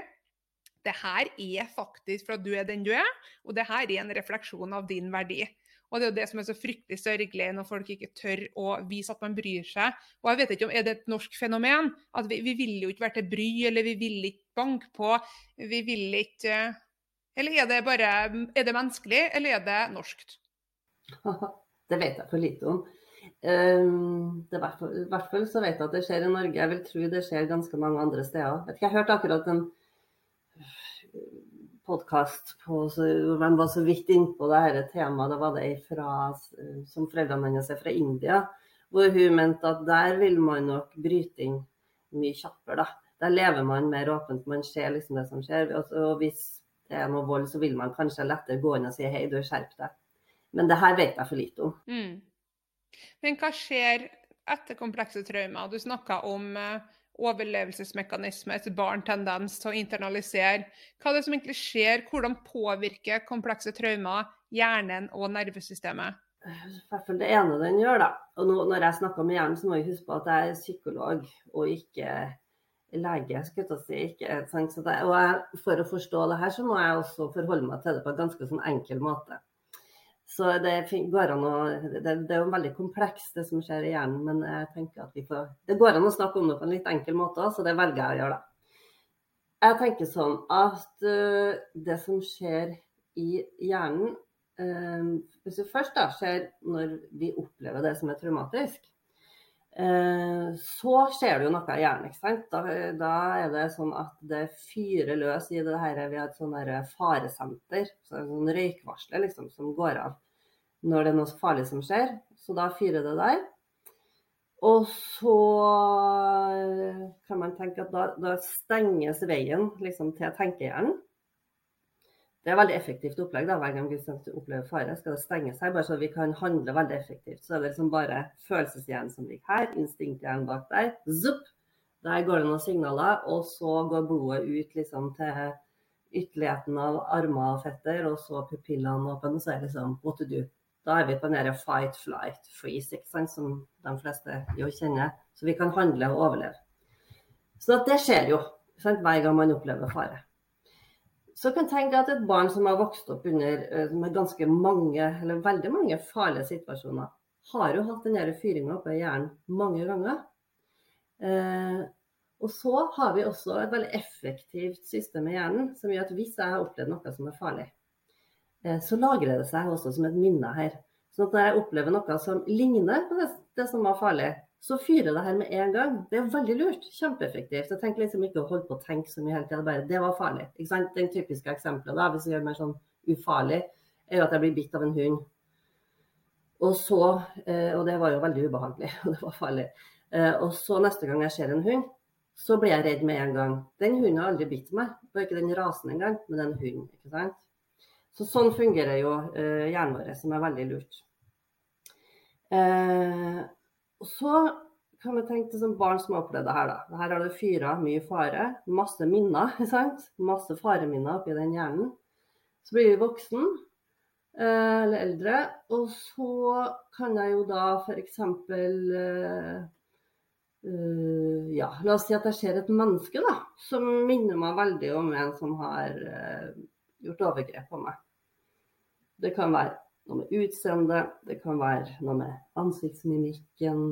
det her er faktisk for at du er den du er, og det her er en refleksjon av din verdi. Og Det er jo det som er så fryktelig sørgelig, når folk ikke tør å vise at man bryr seg. Og jeg vet ikke om Er det et norsk fenomen? At vi, vi vil jo ikke være til bry, eller vi vil ikke banke på. Vi vil ikke Eller er det bare Er det menneskelig, eller er det norskt? [LAUGHS] Det vet jeg for lite om. Um, det, I hvert fall så vet jeg at det skjer i Norge. Jeg vil tro det skjer ganske mange andre steder. Jeg, jeg hørte akkurat en podkast hvor man var så vidt innpå dette temaet. Det var det fra, som foreldrene hennes er fra India. Hvor hun mente at der vil man nok bryte inn mye kjappere. da. Der lever man mer åpent, man ser liksom det som skjer. Og hvis det er noe vold, så vil man kanskje lettere gå inn og si hei, du skjerp deg. Men det her vet jeg for lite om. Mm. Men hva skjer etter komplekse traumer? Du snakka om uh, overlevelsesmekanisme, et barn tendens til å internalisere. Hva er det som egentlig skjer? Hvordan påvirker komplekse traumer hjernen og nervesystemet? Det ene den gjør, da. Og nå, når jeg snakker med hjernen, så må jeg huske på at jeg er psykolog og ikke lege. skulle jeg si. Ikke, og for å forstå det her, så må jeg også forholde meg til det på en ganske sånn enkel måte. Så det går an å det, det, er jo veldig komplekst, det som skjer i hjernen. Men jeg tenker at vi får, det går an å snakke om det på en litt enkel måte, så det velger jeg å gjøre, da. Jeg tenker sånn at uh, det som skjer i hjernen uh, Hvis det først da skjer når vi opplever det som er traumatisk, så skjer det jo noe i hjernen. ikke sant? Da, da, er det sånn at det fyrer løs i det her, Vi har et sånn faresenter, så sånn røykvarsler liksom, som går av når det er noe farlig som skjer. Så da fyrer det der. Og så eh, kan man tenke at da, da stenges veien liksom, til tenkehjernen. Det er veldig effektivt opplegg. da, Hver gang vi opplever fare, skal det stenge seg, bare så vi kan handle veldig effektivt. Så er det liksom bare følelseshjernen som ligger her, instinkthjernen bak der. Zup! Der går det noen signaler, og så går blodet ut liksom til ytterligheten av armer og fetter, og så pupillene åpne, og så er det liksom what to do. Da er vi på den fight, flight, freeze, som de fleste jo kjenner. Så vi kan handle og overleve. Så det skjer jo sant, hver gang man opplever fare. Så kan tenke at et barn som har vokst opp under eh, med ganske mange, eller veldig mange farlige situasjoner, har jo hatt den fyringa oppe i hjernen mange ganger. Eh, og så har vi også et veldig effektivt system i hjernen som gjør at hvis jeg har opplevd noe som er farlig, Eh, så lagrer det seg også som et minne her. Så når jeg opplever noe som ligner på det, det, som var farlig, så fyrer det her med en gang. Det er veldig lurt. Kjempeeffektivt. Jeg tenker liksom ikke å holde på å tenke så mye hele tida. Bare det var farlig. Ikke sant? Den typiske eksempelet, da, hvis vi gjør mer sånn ufarlig, er jo at jeg blir bitt av en hund. Og så, eh, og det var jo veldig ubehagelig, [LAUGHS] og det var farlig. Eh, og så neste gang jeg ser en hund, så blir jeg redd med en gang. Den hunden har aldri bitt meg. Det var ikke den rasen engang, men den hunden. ikke sant? Så sånn fungerer jo uh, hjernen vår, som er veldig lurt. Og så kan vi tenke til sånn barn som har opplevd det her. da. Her har det fyra mye fare, masse minner. [LAUGHS] sant? Masse fareminner oppi den hjernen. Så blir vi voksen uh, eller eldre, og så kan jeg jo da f.eks. Uh, ja, la oss si at jeg ser et menneske da, som minner meg veldig om en som har uh, gjort overgrep på meg. Det kan være noe med utseendet, det kan være noe med ansiktsmimikken.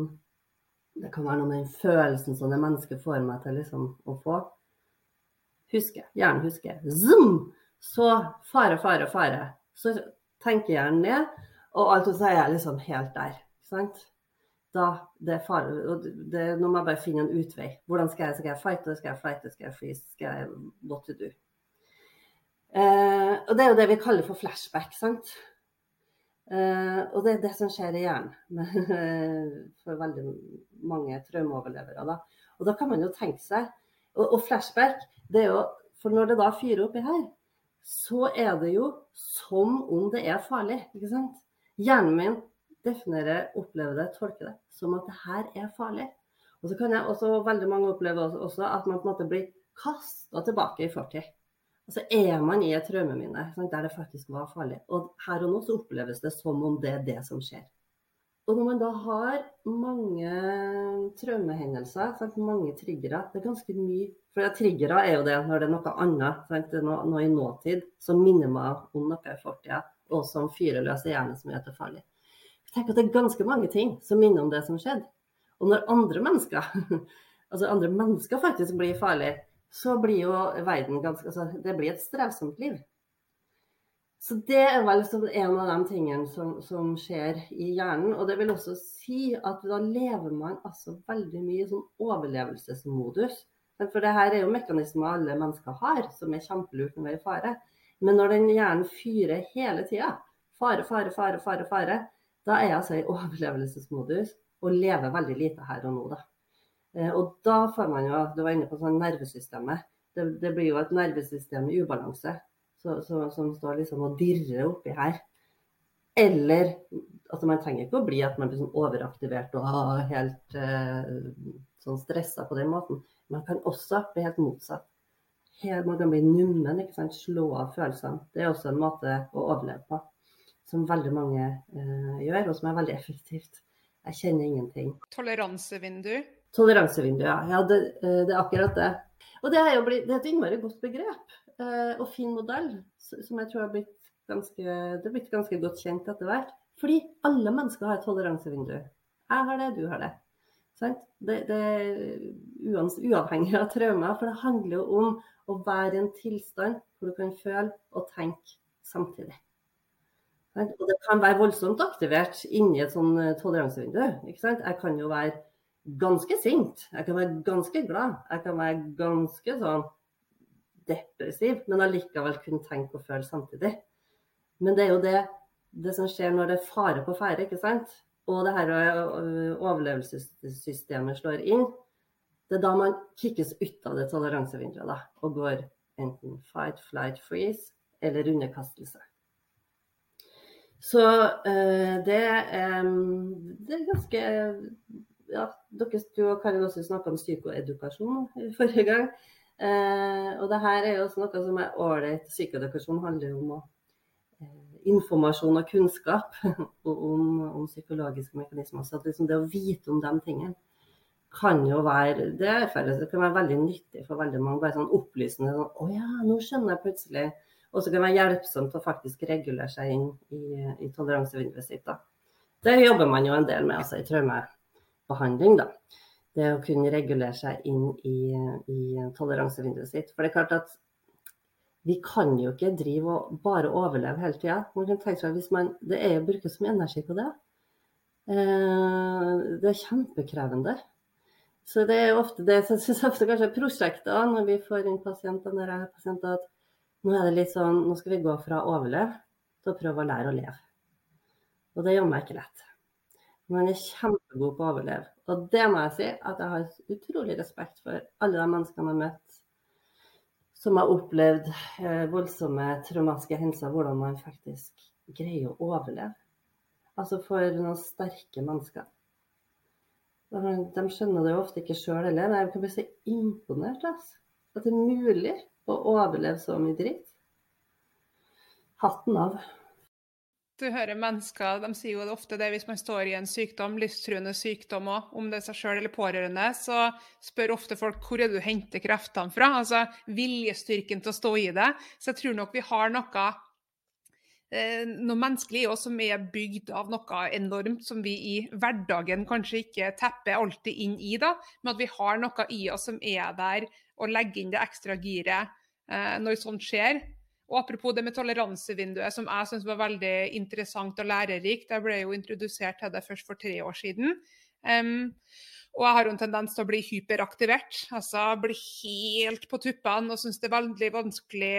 Det kan være noe med den følelsen som det mennesket får meg til liksom, å få. Huske, hjernen husker. Zoom! Så fare, fare, fare. så tenker hjernen det, og alt så er jeg liksom helt der. sant? Da, det er fare. og det, Nå må jeg bare finne en utvei. Hvordan skal jeg, skal jeg fighte, skal jeg fighte, skal jeg freeze, skal jeg what to do? Eh, og det er jo det vi kaller for flashback, sant. Eh, og det er det som skjer i hjernen [LAUGHS] for veldig mange traumeoverlevere. Da. Og da kan man jo tenke seg Og, og flashback, det er jo For når det da fyrer oppi her, så er det jo som om det er farlig. ikke sant? Hjernen min definerer, opplever det, tolker det som at det her er farlig. Og så kan jeg også veldig mange oppleve også at man på en måte blir kasta tilbake i fortid. Og så er man i et traumeminne der det faktisk var farlig. Og her og nå så oppleves det som om det er det som skjer. Og når man da har mange traumehendelser, sant? mange triggere Det er ganske mye For triggere er jo det når det er noe annet, sant? Noe, noe, i nåtid som minner meg om noe i fortida, og som fyrer løs i hjernen som gjør det farlig. Jeg tenker at det er ganske mange ting som minner om det som skjedde. Og når andre mennesker, [LAUGHS] altså andre mennesker faktisk blir farlige, så blir jo verden ganske altså Det blir et strevsomt liv. Så det er vel en av de tingene som, som, skjer i hjernen. Og det vil også si at da lever man altså veldig mye sånn overlevelsesmodus. For det her er jo mekanismer alle mennesker har, som er kjempelurt når vi er i fare. Men når den hjernen fyrer hele tida, fare, fare, fare, fare, fare, da er jeg altså i overlevelsesmodus og lever veldig lite her og nå, da. Eh, og da får man jo, du var inne på sånn nervesystemet. Det, det blir jo et nervesystem i ubalanse så, så, som står liksom og dirrer oppi her. Eller altså man trenger ikke å bli at man blir sånn overaktivert og helt eh, sånn stressa på den måten. Man kan også bli helt motsatt. Helt, man kan bli nummen, ikke sant? slå av følelsene. Det er også en måte å overleve på som veldig mange eh, gjør, og som er veldig effektivt. Jeg kjenner ingenting. Toleransevindu? Toleransevindu, ja. det, eh, det, er akkurat det. Og det er blitt, det er et innmari godt begrep eh, og fin modell, som jeg tror har blitt ganske, det har blitt ganske godt kjent etter hvert. Fordi alle mennesker har et toleransevindu. Jeg har det, du har det. Det, det uavhengig av traumer, for det handler jo om å være i en tilstand hvor du kan føle og tenke samtidig. Og det kan være voldsomt aktivert inni et sånn eh, toleransevindu. Jeg kan jo være ganske sint, jeg kan være ganske glad, jeg kan være ganske sånn depressiv, men allikevel kunne tenke og føle samtidig. Men det er jo det, det som skjer når det er fare på ferde, ikke sant. Og det her eh, overlevelsessystemet slår inn. Det er da man kikkes ut av det toleransevinduet da, og går enten fight, flight, freeze eller underkastelse. Så uh, det, um, det, er ganske ja, dere to Karin også snakka om psykoedukasjon forrige gang. Eh, og det her er jo også noe som er ålreit. Psykoedukasjon handler om å, eh, informasjon og kunnskap [LAUGHS] om, om, psykologiske mekanismer. Så liksom det å vite om de tingene kan jo være det, det kan være veldig nyttig for veldig mange. Bare sånn opplysende. Sånn, 'Å ja, nå skjønner jeg plutselig' Og så kan det være hjelpsomt å faktisk regulere seg inn i, i toleransevinduet sitt. Da. Det jobber man jo en del med altså, i traumebehandling. da. Det å kunne regulere seg inn i, i toleransevinduet sitt. For det er klart at vi kan jo ikke drive og bare overleve hele tida. Det er jo bruke så mye energi på det. Eh, det er kjempekrevende. Så det er ofte det som syns ofte kanskje prosjekter når vi får inn pasienter, når jeg har pasienter, at nå er det litt sånn Nå skal vi gå fra å overleve til å prøve å lære å leve. Og det gjør meg ikke lett. Man er kjempegod på å overleve. Og det må jeg si at jeg har utrolig respekt for alle de menneskene jeg har møtt som har opplevd eh, voldsomme traumatiske hendelser, hvordan man faktisk greier å overleve. Altså for noen sterke mennesker. De skjønner det jo ofte ikke sjøl heller. Jeg kan bli så imponert. Altså. At det er mulig å overleve så mye dritt. Hatten av. Du hører mennesker de sier jo det ofte det hvis man står i en sykdom, livstruende sykdom òg, om det er seg sjøl eller pårørende, så spør ofte folk hvor er det du henter kreftene fra? Altså viljestyrken til å stå i det. Så jeg tror nok vi har noe eh, noe menneskelig i oss som er bygd av noe enormt som vi i hverdagen kanskje ikke tepper alltid inn i, da, men at vi har noe i oss som er der og legger inn det ekstra giret eh, når sånt skjer. Og apropos det med toleransevinduet, som jeg syns var veldig interessant og lærerikt. Jeg ble jo introdusert til det først for tre år siden. Um, og jeg har jo en tendens til å bli hyperaktivert. Altså bli helt på tuppene og synes det er veldig vanskelig.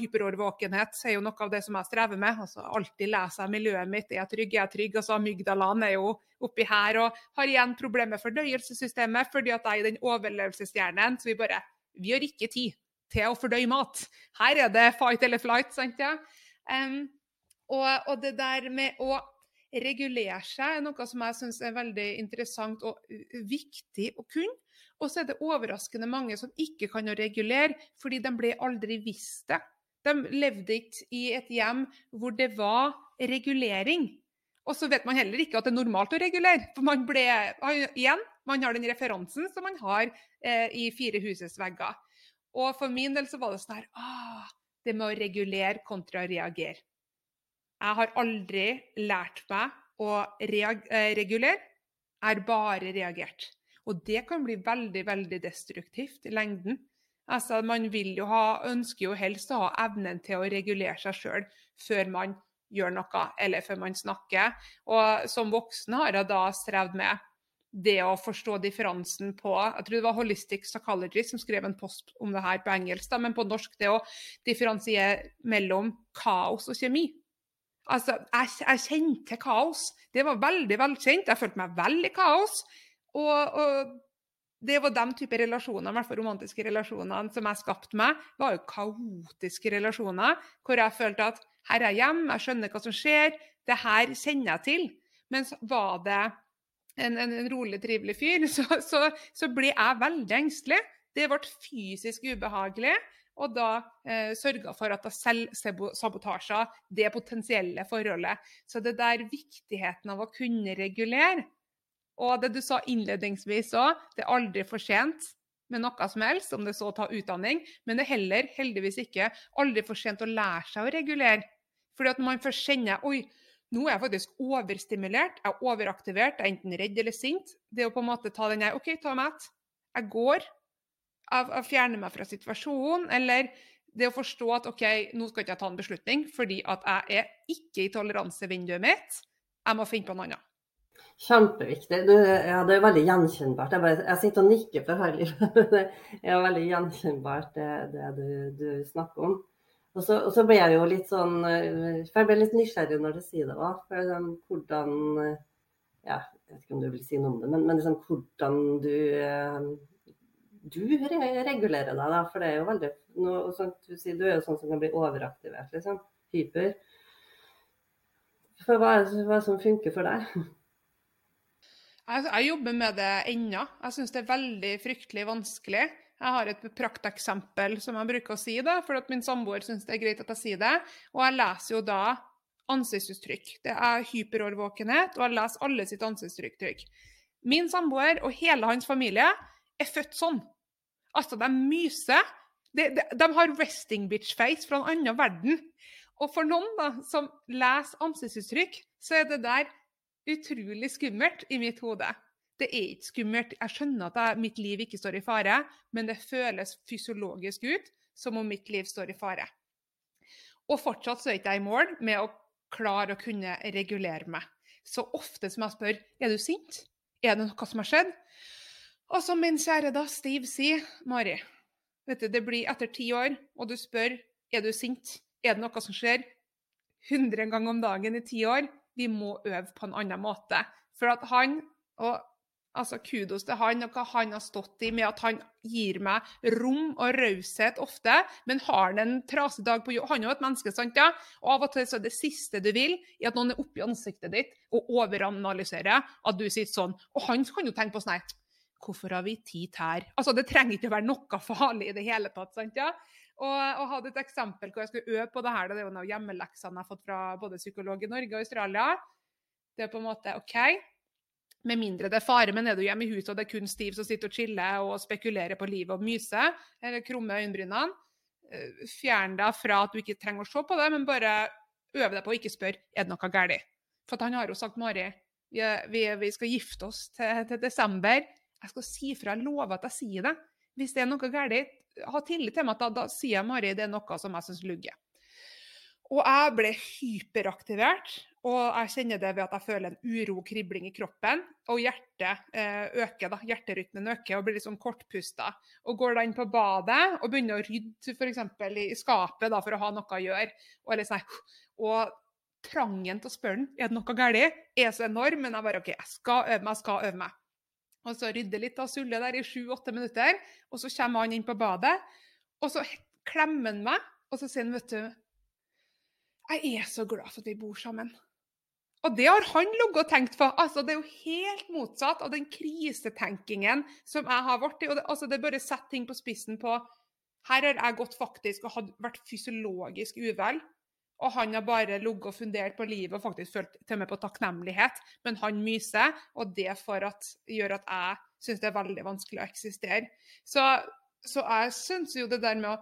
Hyperårvåkenhet er jo noe av det som jeg strever med. Altså Alltid leser jeg miljøet mitt. Er jeg trygg, er jeg trygg? Altså Amygdalaen er jo oppi her og har igjen problemer med fordøyelsessystemet fordi at jeg er den overlevelsesstjernen. Så vi bare Vi har ikke tid til å fordøye mat. Her er det fight eller flight, sant ja? Um, og, og det der med å regulere seg er noe som jeg syns er veldig interessant og viktig å kunne. Og så er det overraskende mange som ikke kan å regulere, fordi de ble aldri visst det. De levde ikke i et hjem hvor det var regulering. Og så vet man heller ikke at det er normalt å regulere. For man ble igjen, man har den referansen som man har eh, i Fire husets vegger. Og for min del så var det sånn her ah, Det med å regulere kontra reagere. Jeg har aldri lært meg å eh, regulere. Jeg har bare reagert. Og det kan bli veldig, veldig destruktivt i lengden. Altså, man jo ha, ønsker jo helst å ha evnen til å regulere seg sjøl før man gjør noe, eller før man snakker. Og som voksen har jeg da strevd med det å forstå differansen på Jeg tror det var Holistic Psychology som skrev en post om det her på engelsk, da, men på norsk det å differensiere mellom kaos og kjemi. Altså, jeg, jeg kjente kaos. Det var veldig velkjent. Jeg følte meg veldig kaos. Og, og, det var de type relasjoner, i hvert fall romantiske relasjonene, som jeg skapte meg, var jo kaotiske relasjoner. Hvor jeg følte at her er jeg hjemme, jeg skjønner hva som skjer, det her kjenner jeg til. Mens var det en, en, en rolig, trivelig fyr, [LAUGHS] så, så, så ble jeg veldig engstelig. Det ble fysisk ubehagelig og da eh, sørga for at jeg selvsabotasja det potensielle forholdet. Så det der viktigheten av å kunne regulere, og det du sa innledningsvis òg, det er aldri for sent med noe som helst, om det så å ta utdanning, men det er heller heldigvis ikke aldri for sent å lære seg å regulere. Fordi at man først kjenner oi, nå er jeg faktisk overstimulert, jeg er overaktivert, jeg er enten redd eller sint. Det å på en måte ta den her OK, ta meg Jeg går, Jeg, jeg fjerner meg fra situasjonen, eller det å forstå at OK, nå skal ikke jeg ta en beslutning fordi at jeg er ikke i toleransevinduet mitt. Jeg må finne på noe annet. Kjempeviktig. Du, ja, det er veldig gjenkjennbart. Jeg, bare, jeg sitter og nikker for hardt. [LAUGHS] det er veldig gjenkjennbart, det, det du, du, snakker om. Og så, og så, ble jeg jo litt sånn For jeg ble litt nysgjerrig når du sier det òg. Liksom, hvordan Ja, jeg vet ikke om du vil si noe om det, men, men liksom, hvordan du du regulerer deg, da. For det er jo veldig noe, sånn, du, sier, du er jo sånn som kan bli overaktivert, liksom. Hyper. For hva er det, hva som funker for deg? Jeg, jeg jobber med det ennå. Jeg syns det er veldig fryktelig vanskelig. Jeg har et prakteksempel som jeg bruker å si, det, for min samboer syns det er greit at jeg sier det. Og jeg leser jo da ansiktsuttrykk. Det er hyperårvåkenhet, og jeg leser alle sitt ansiktsuttrykk. Min samboer og hele hans familie er født sånn. Altså, de myser. De, de, de har resting bitch face fra en annen verden. Og for noen da, som leser ansiktsuttrykk, så er det der utrolig skummelt i mitt hode. Det er ikke skummelt. Jeg skjønner at jeg, mitt liv ikke står i fare, men det føles fysiologisk ut som om mitt liv står i fare. Og fortsatt så er ikke jeg i mål med å klare å kunne regulere meg. Så ofte som jeg spør er du sint, er det noe som har skjedd, og som min kjære da Steve sier, Mari vet du, Det blir etter ti år, og du spør er du sint. Er det noe som skjer? 100 ganger om dagen i ti år. Vi må øve på en annen måte. For at han, og altså kudos til han og hva han har stått i med at han gir meg rom og raushet ofte, men har han en trasig dag på jobb Han er jo et menneske, sant? ja? Og av og til så er det siste du vil, i at noen er oppi ansiktet ditt og overanalyserer at du sitter sånn. Og han kan jo tenke på sånn Hvorfor har vi tid her? Altså, Det trenger ikke å være noe farlig i det hele tatt. sant ja? Og, og hadde et eksempel hvor jeg skulle øve på det her. Det er jo noen hjemmeleksene jeg har fått fra både psykolog i Norge og Australia. Det er på en måte OK. Med mindre det er fare, men er du hjemme i huset og det er kun Steve som sitter og chiller og spekulerer på livet og myser, eller krummer øyenbrynene, eh, fjern deg fra at du ikke trenger å se på det, men bare øve deg på å ikke spørre er det noe galt. For han har jo sagt, Mari, vi, vi, skal gifte oss til, til desember. Jeg skal si fra. Jeg lover at jeg sier det. Hvis det er noe galt, ha tillit til meg. Da, da sier jeg Mari det er noe som jeg syns lugger. Og jeg ble hyperaktivert. Og jeg kjenner det ved at jeg føler en uro kribling i kroppen. Og hjertet eh, øker, da. Hjerterytmen øker og blir litt sånn kortpusta. Og går da inn på badet og begynner å rydde f.eks. i skapet da, for å ha noe å gjøre. Og, sånn, og trangen til å spørre er det noe galt, er så enorm. Men jeg bare OK, jeg skal øve meg, jeg skal øve meg. Og så rydder litt og sulle der i sju-åtte minutter. Og så kommer han inn på badet, og så klemmer han meg, og så sier han, vet du Jeg er så glad for at vi bor sammen. Og det har han ligget og tenkt på. Altså, det er jo helt motsatt av den krisetenkingen som jeg har vært i. Altså, det bare setter ting på spissen på Her har jeg gått faktisk og hadde vært fysiologisk uvel. Og han har bare ligget og fundert på livet og faktisk følt til og med på takknemlighet. Men han myser, og det at, gjør at jeg syns det er veldig vanskelig å eksistere. Så, så jeg syns jo det der med å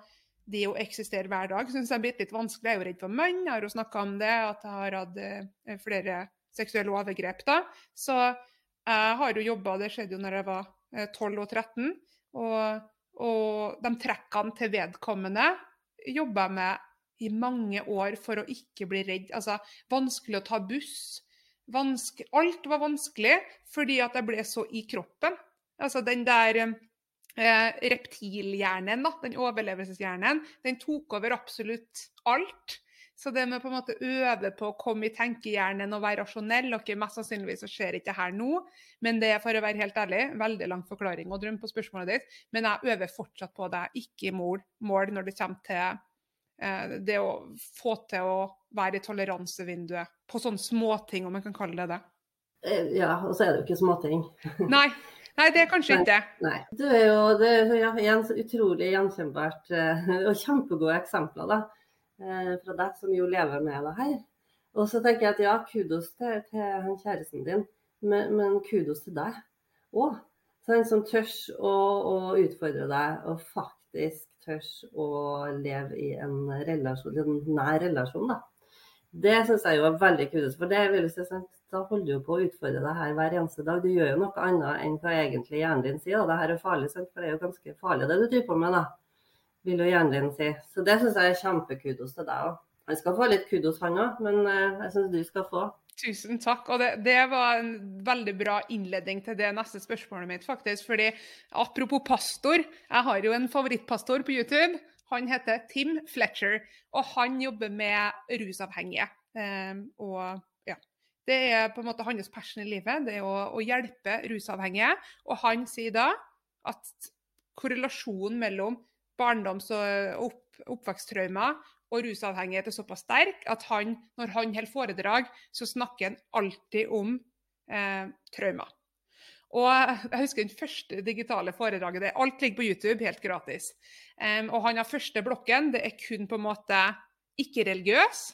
det å eksistere hver dag syns jeg er blitt litt vanskelig. Jeg er jo redd for menn, jeg har jo snakka om det, at jeg har hatt eh, flere seksuelle overgrep. da. Så jeg har jo jobba, det skjedde jo når jeg var 12 eh, og 13. Og, og de trekkene til vedkommende jobba jeg med i mange år for å ikke bli redd. Altså, vanskelig å ta buss. Vanske, alt var vanskelig fordi at jeg ble så i kroppen. Altså den der eh, reptilhjernen, da, den overlevelseshjernen, den tok over absolutt alt. Så det med på en måte øve på å komme i tenkehjernen og være rasjonell ok, Mest sannsynligvis så skjer ikke det her nå, men det er for å være helt ærlig, veldig lang forklaring og drøm på spørsmålet ditt. Men jeg øver fortsatt på det, ikke i mål, mål når det kommer til eh, det å få til å være i toleransevinduet på sånne småting, om man kan kalle det det. Eh, ja, og så er det jo ikke småting. Nei, [LAUGHS] Nei, det er kanskje ikke det. Nei. Du er jo det er ja, utrolig gjenkjennbart uh, og kjempegode eksempler da, uh, fra deg som jo lever med det her. Og så tenker jeg at ja, kudos til, til kjæresten din, men, men, kudos til deg òg. Den som tør å, å, utfordre deg, og faktisk tør å leve i en, relasjon, en nær relasjon. da. Det syns jeg jo er veldig kudos, for det vil si sant, da holder du på å utfordre deg her hver eneste dag. Du gjør jo noe annet enn hva egentlig hjernen din sier. Det her er farlig, for det er jo ganske farlig det du driver på med, da. Vil jo hjernen din si. Så det syns jeg er kjempekudos til deg òg. Han skal få litt kudos, han òg, men eh, jeg syns du skal få. Tusen takk. og det, det, var en veldig bra innledning til det neste spørsmålet mitt. faktisk, fordi Apropos pastor, jeg har jo en favorittpastor på YouTube. Han heter Tim Fletcher, og han jobber med rusavhengige. Um, og det er på en måte hans passion i livet, det er å, å hjelpe rusavhengige. Og han sier da at korrelasjonen mellom barndoms- og opp, oppveksttraumer og rusavhengighet er såpass sterk at han, når han holder foredrag, så snakker han alltid om eh, traumer. Og jeg husker den første digitale foredraget. Det, alt ligger på YouTube, helt gratis. Um, og han har første blokken. Det er kun på en måte ikke-religiøs.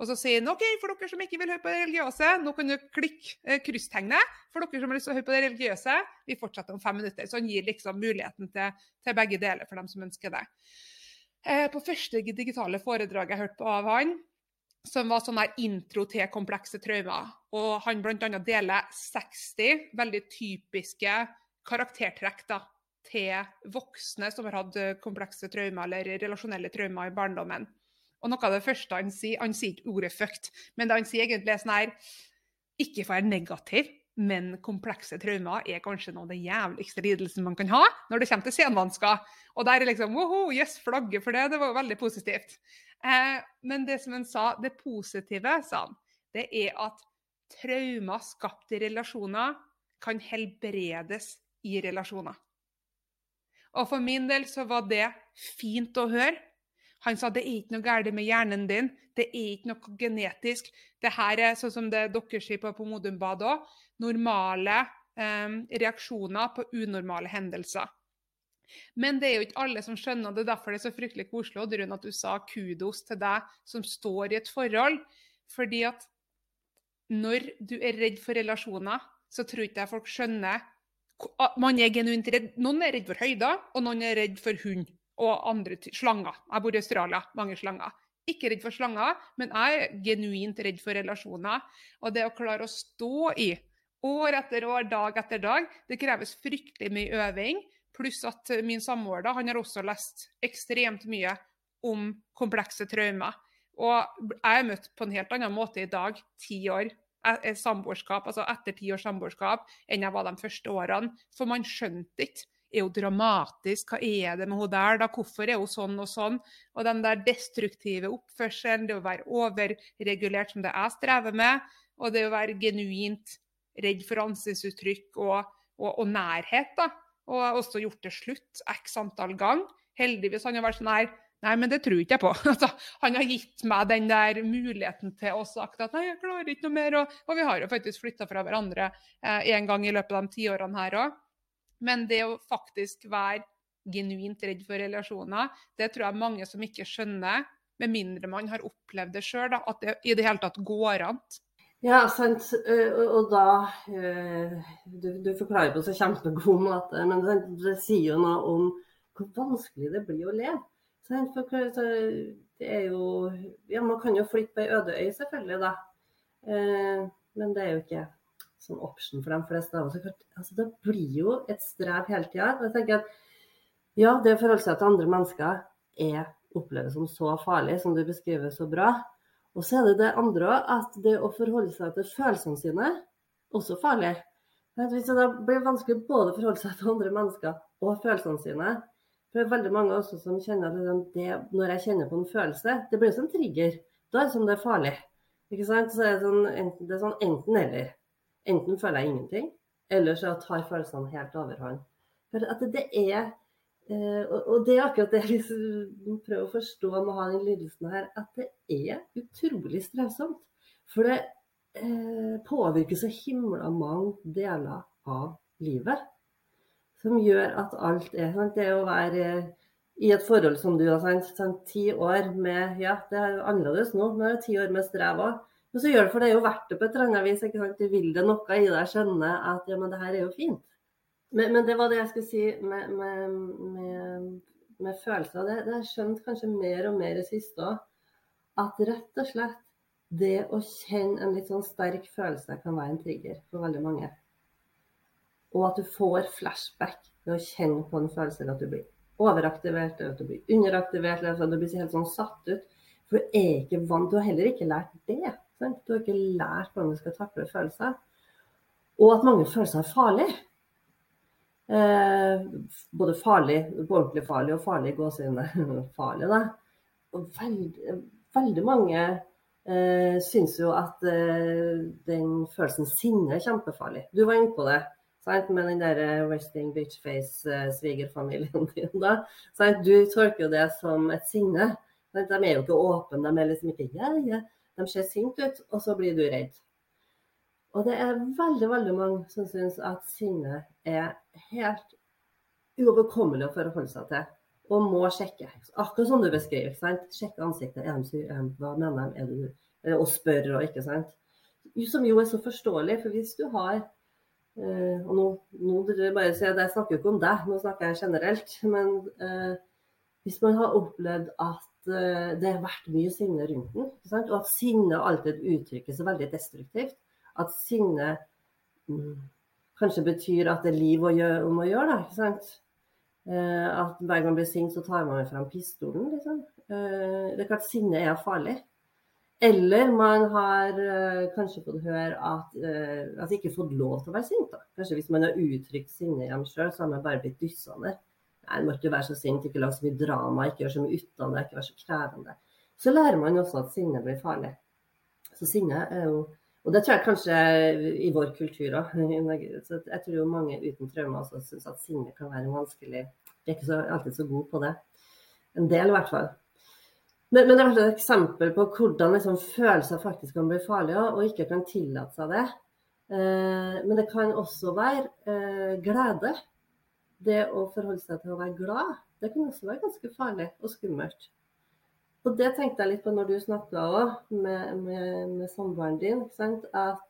Og så sier han OK, for dere som ikke vil høre på det religiøse, nå kan du klikke eh, krysstegnet. For dere som har lyst til å høre på det religiøse, vi fortsetter om fem minutter. Så han gir liksom muligheten til, til begge deler for dem som ønsker det. Eh, på første digitale foredrag jeg hørte på av han, som var sånn der intro til komplekse traumer, og han bl.a. deler 60 veldig typiske karaktertrekk da, til voksne som har hatt komplekse traumer eller relasjonelle traumer i barndommen. Og noe av det første han sier Han sier ikke ordet 'fucked', men det han sier egentlig er sånn her Ikke for å være negativ, men komplekse traumer er kanskje noe av det jævligste lidelsen man kan ha når det kommer til senvansker. Og der er liksom woho, yes, flagget for det. Det var jo veldig positivt. Eh, men det som han sa, det positive, sa han, det er at traumer skapt i relasjoner kan helbredes i relasjoner. Og for min del så var det fint å høre. Han sa det er ikke noe galt med hjernen din, det er ikke noe genetisk. Det her er sånn som det dere sier på, på Modum Bad òg, normale eh, reaksjoner på unormale hendelser. Men det er jo ikke alle som skjønner, og det er derfor det er så fryktelig koselig Oddrun, at du sa kudos til deg som står i et forhold. Fordi at når du er redd for relasjoner, så tror ikke jeg folk skjønner Man er genuint redd. Noen er redd for høyder, og noen er redd for hund og andre slanger. Jeg bor i Australia, mange slanger. Ikke redd for slanger, men jeg er genuint redd for relasjoner. Og det å klare å stå i år etter år, dag etter dag, det kreves fryktelig mye øving. Pluss at min samboer har også lest ekstremt mye om komplekse traumer. Og jeg er møtt på en helt annen måte i dag, ti år e-, samboerskap, altså etter ti års samboerskap, enn jeg var de første årene. For man skjønte ikke. Er hun dramatisk? Hva er det med hun der? da? Hvorfor er hun sånn og sånn? Og den der destruktive oppførselen, det å være overregulert som det jeg strever med, og det å være genuint redd for ansiktsuttrykk og, og, og nærhet, da. Og også gjort det slutt x antall gang. Heldigvis han har vært sånn her Nei, men det tror ikke jeg på. [LAUGHS] Altså, han har gitt meg den der muligheten til å sagt at nei, jeg klarer ikke noe mer. Og, og vi har jo faktisk flytta fra hverandre eh, en gang i løpet av de tiårene her òg. Men det å faktisk være genuint redd for relasjoner, det tror jeg mange som ikke skjønner, med mindre man har opplevd det sjøl, at det i det hele tatt går an. Ja, sant. Og da Du, du forklarer på så kjempegod måte, men det, sier jo noe om hvor vanskelig det blir å leve. Det er jo Ja, man kan jo flytte på ei øde øy, selvfølgelig, da. Men det er jo ikke sånn option for de fleste av oss. Altså, det blir jo et strev hele tida. Jeg tenker at ja, det å forholde seg til andre mennesker er oppleves som så farlig, som du beskriver så bra. Og så er det det andre òg, at det å forholde seg til følelsene sine, også farlig. Hvis det blir vanskelig både å forholde seg til andre mennesker og følelsene sine For det er veldig mange også som kjenner at liksom det, når jeg kjenner på en følelse, det blir som en trigger. Da er det som det er farlig. Ikke sant? Så er det, sånn, det er sånn enten-eller. Enten føler jeg ingenting, eller så tar følelsene helt overhånd. For at det er eh, Og det er akkurat det jeg prøver å forstå med å ha den lidelsen her, at det er utrolig strevsomt. For det eh, påvirker så himla mange deler av livet. Som gjør at alt er sant? Det å være i et forhold som du har sant, ti år med Ja, det er annerledes nå. Nå er det ti år med strev òg. Men så gjør det for det er jo verdt det på et eller annet vis. ikke sant? Du vil det noe i deg skjønne at ja, men det her er jo fint. Men, men det var det jeg skulle si med, med, med, med følelser. Det, det jeg skjønt kanskje mer og mer i siste òg. At rett og slett det å kjenne en litt sånn sterk følelse kan være en trigger for veldig mange. Og at du får flashback ved å kjenne på en følelse, eller at du blir overaktivert, eller at du blir underaktivert, eller at du blir helt sånn satt ut. For du er ikke vant, du har heller ikke lært det. Du har ikke lært hvordan du skal takle følelser. Og at mange følelser er farlige. Eh, både farlig, ordentlig farlig og farlig i gåseøyne. [LAUGHS] farlig, da. Og veldig, veldig mange eh, syns jo at eh, den følelsen sinne er kjempefarlig. Du var inne på det. Sant? Med den der eh, resting bitch face-svigerfamilien eh, [LAUGHS] din. da. Sant? Du tolker jo det som et sinne. De er jo ikke åpne, de er liksom ikke yeah, ja. De ser sinte ut, og så blir du redd. Og det er veldig veldig mange som syns at sinne er helt uoverkommelig å forholde seg til. Og må sjekke. Akkurat som du beskriver. sant? Sjekke ansiktet. Er de sure? Hva mener de? Er du Og spørre og ikke sant. Som jo er så forståelig. For hvis du har Uh, og nå, nå bare si at Jeg snakker jo ikke om deg, nå snakker jeg generelt. Men uh, hvis man har opplevd at Eh, det har vært mye sinne rundt den. Og at sinne alltid uttrykkes veldig destruktivt. At sinne mm, kanskje betyr at det er liv å gjøre, om å gjøre. Da? Eh, at hver gang man blir sint, så tar man fram pistolen. Liksom. Eh, det er klart sinne er farlig. Eller man har kanskje fått høre at altså ikke fått lov til å være sint. Da. Kanskje hvis man har uttrykt sinne hjemme sjøl, så har man bare blitt dyssa ned. Nei, du må ikke være så sint, ikke lag så mye drama, ikke gjør så mye ut av det, ikke være så krevende. Så lærer man også at sinne blir farlig. Så sinne er jo Og det tror jeg kanskje i vår kultur òg. [LAUGHS] Jeg tror jo mange uten traumer også syns at sinne kan være vanskelig. Jeg er ikke så, alltid så god på det. En del, i hvert fall. Men, men det er et eksempel på hvordan liksom, følelser faktisk kan bli farlige, og ikke kan tillate seg det. Eh, men det kan også være eh, glede det å forholde seg til å være glad, det kan også være ganske farlig og skummelt. Og det tenkte jeg litt på når du snakka òg med, med, med samboeren din. At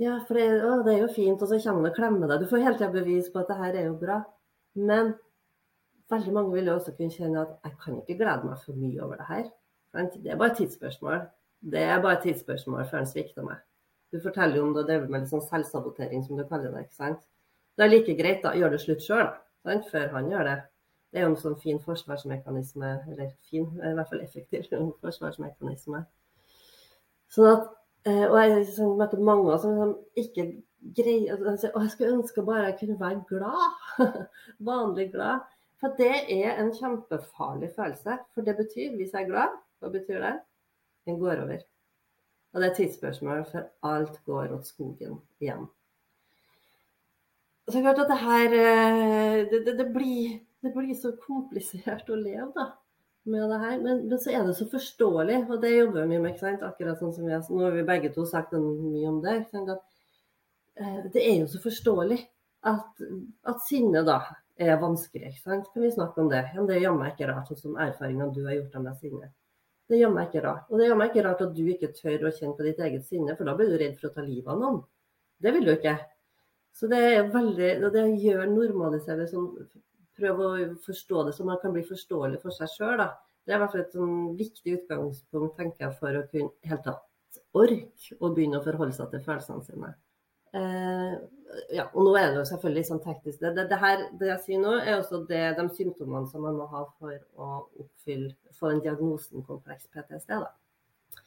ja, for det, å, det, er jo fint, og så kommer han og klemmer deg. Du får hele tida bevis på at det her er jo bra. Men veldig mange vil jo også kunne kjenne at jeg kan ikke glede meg for mye over det her. Det er bare et tidsspørsmål. Det er bare et tidsspørsmål før han svikter meg. Du forteller jo om du har drevet med litt sånn selvsabotering, som du kaller det. ikke sant? Det er like greit, å gjøre det slutt sjøl, før han gjør det. Det er jo en sånn fin forsvarsmekanisme, eller fin, i hvert fall effektiv [LAUGHS] forsvarsmekanisme. Sånn at, eh, og jeg sånn, møtt mange som liksom ikke greier altså, at jeg skulle ønske bare jeg kunne være glad. [LAUGHS] Vanlig glad. For det er en kjempefarlig følelse. For det betyr, hvis jeg er glad, hva betyr det? Den går over. Og det er tidsspørsmål for alt går åt skogen igjen. Så klart at det her eh, det, det, det, blir, det, blir, så komplisert å leve da, med det her. Men, men, så er det så forståelig, og det jobber vi med. ikke sant? Akkurat sånn som vi har, Nå har vi begge to sagt mye om det. Eh, det er jo så forståelig at, at sinne da er vanskelig. ikke sant? Kan vi snakke om det? Men det er jammen ikke rart, sånn som erfaringene du har gjort av med sinne. Det gjør meg ikke rart. Og det gjør meg ikke rart at du ikke tør å kjenne på ditt eget sinne, for da blir du redd for å ta livet av noen. Det vil du ikke. Så det er veldig Det gjør normalisere sånn Prøv å forstå det så man kan bli forståelig for seg sjøl, Det er i hvert fall et sånn viktig utgangspunkt, tenker jeg, for å kunne helt tatt orke å begynne å forholde seg til følelsene sine. Eh, ja, og nå er det jo selvfølgelig sånn teknisk. Det, det, det, her, det jeg sier nå, er også det, de symptomene som man må ha for å oppfylle, få en diagnosen kompleks PTSD. Da.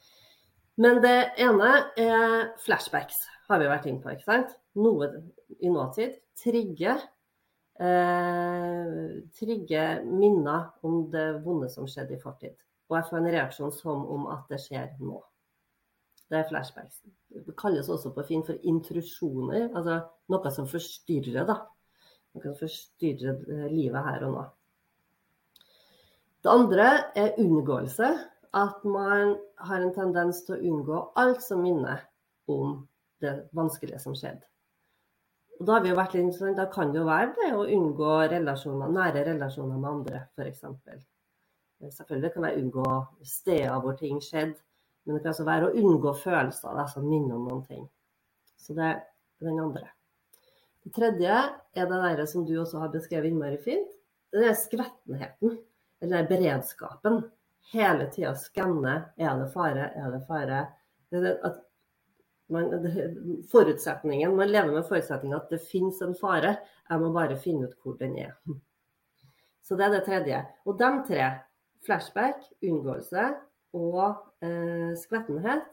Men det ene er flashbacks, har vi vært inne på. ikke sant? Noe i nåtid trigger, eh, trigge minner om det vonde som skjedde i fortid. Og jeg får en reaksjon som om at det skjer nå. Det er flashbacks. Det kalles også på Finn for intrusjoner. Altså noe som forstyrrer, da. Noe som forstyrrer eh, livet her og nå. Det andre er unngåelse. At man har en tendens til å unngå alt som minner om det vanskelige som skjedde. Og da, litt, da kan det jo være det å unngå relasjoner, nære relasjoner med andre, f.eks. Selvfølgelig kan jeg unngå steder hvor ting skjedde. Men det kan også være å unngå følelser da, som minner om noen ting. Så det er den andre. Det tredje er det der som du også har beskrevet innmari fint. Det er skvettenheten. Eller beredskapen. Hele tida skanne. Er det fare? Er det fare? Det at man, forutsetningen, man lever med forutsetningen at det finnes en fare. Jeg må bare finne ut hvor den er. Så det er det tredje. Og de tre, flashback, unngåelse og eh, skvettenhet,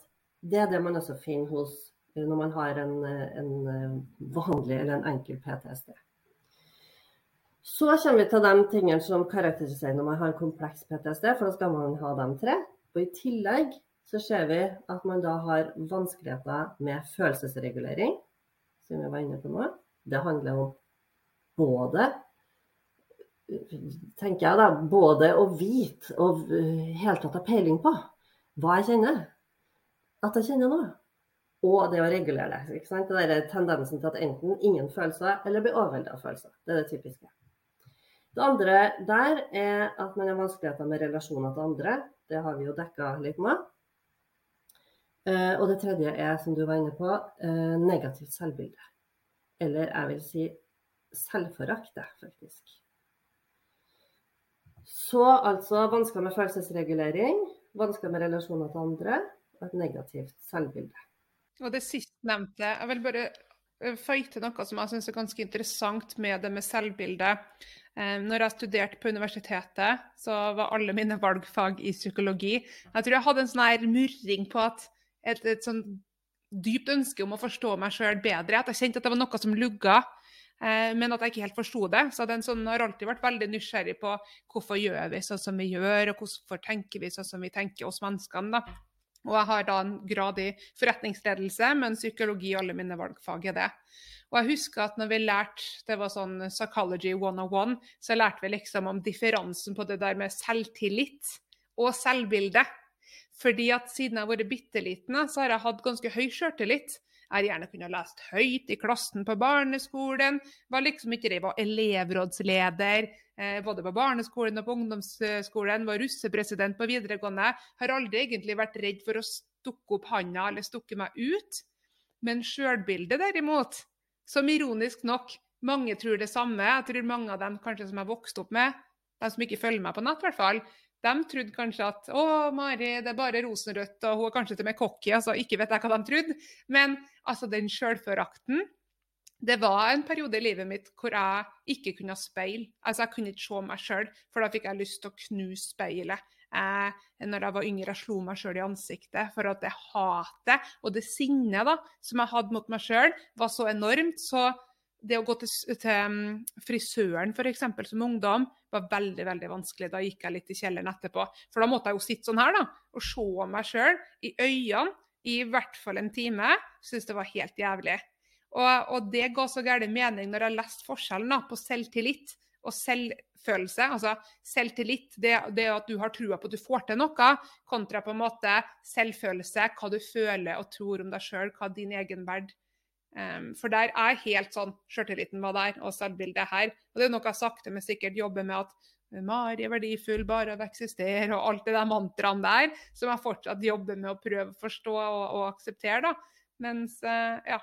det er det man også finner hos eh, når man har en, en eh, vanlig eller en enkel PTSD. Så kommer vi til de tingene som karakteriserer når man har en kompleks PTSD, for da skal man ha de tre. Og I tillegg så ser vi at man da har vanskeligheter med følelsesregulering, som vi var inne på nå. Det handler om både tenker jeg da, både å vite og helt tatt ha peiling på hva jeg kjenner. At jeg kjenner noe. Og det å regulere det. ikke sant? Det er tendensen til at enten ingen følelser eller blir overveldet av følelser. Det er det typiske. Det andre der er at man har vanskeligheter med relasjoner til andre. Det har vi jo dekka litt med. Eh, og det tredje er, som du var inne på, eh, negativt selvbilde. Eller jeg vil si selvforakt, faktisk. Så altså vansker med følelsesregulering, vansker med relasjoner til andre og et negativt selvbilde. Og det sistnevnte, jeg vil bare eh, føye til noe som jeg syns er ganske interessant med det med selvbilde. Når jeg studerte på universitetet, så var alle mine valgfag i psykologi. Jeg tror jeg hadde en sånn her murring på at et, et sånn dypt ønske om å forstå meg sjøl bedre. At jeg kjente at det var noe som lugga. Eh, men at jeg ikke helt forsto det. Så den sånn, har alltid vært veldig nysgjerrig på hvorfor gjør vi sånn som vi gjør, og hvorfor tenker vi sånn som vi tenker, oss menneskene. da. Og jeg har da en grad i forretningsledelse, men psykologi og alle mine valgfag er det. Og jeg husker at når vi lærte, det var sånn psychology 101, så lærte vi liksom om differansen på det der med selvtillit og selvbilde. Fordi at siden jeg har vært bitte liten, så har jeg hatt ganske høy sjøltillit. Jeg gjerne kunnet lest høyt i klassen på barneskolen. Var liksom ikke det, var elevrådsleder eh, både på barneskolen og på ungdomsskolen. Var russepresident på videregående. Har aldri egentlig vært redd for å stukke opp handa eller stukke meg ut. Men sjølbildet derimot, som ironisk nok mange tror det samme, jeg tror mange av dem kanskje som jeg vokste opp med, de som ikke følger meg på nett i hvert fall, de trodde kanskje at å, Mari, det er bare rosenrødt, og hun er kanskje til og med cocky. Altså, ikke vet jeg hva de trodde. Men altså, den sjølforakten, det var en periode i livet mitt hvor jeg ikke kunne speile. Altså, jeg kunne ikke se meg sjøl, for da fikk jeg lyst til å knuse speilet. Jeg, når jeg var yngre, jeg slo meg sjøl i ansiktet for at det hatet og det sinnet som jeg hadde mot meg sjøl, var så enormt. Så det å gå til, til mm, frisøren f.eks. som ungdom var veldig veldig vanskelig. Da gikk jeg litt i kjelleren etterpå. For da måtte jeg jo sitte sånn her da, og se meg sjøl i øynene i hvert fall en time. Syns det var helt jævlig. Og, og det ga så gæren mening når jeg leste forskjellen da, på selvtillit og selvfølelse. Altså selvtillit, det, det at du har trua på at du får til noe, kontra på en måte selvfølelse, hva du føler og tror om deg sjøl, hva din egen verd. Um, for der er helt sånn Sjøltilliten var der, og selvbildet her. Og det er noe jeg sakte, men sikkert jobber med at Mari er verdifull bare av å eksistere, og alt det der mantraene der, som jeg fortsatt jobber med å prøve å forstå og, og akseptere. da. Mens, uh, ja,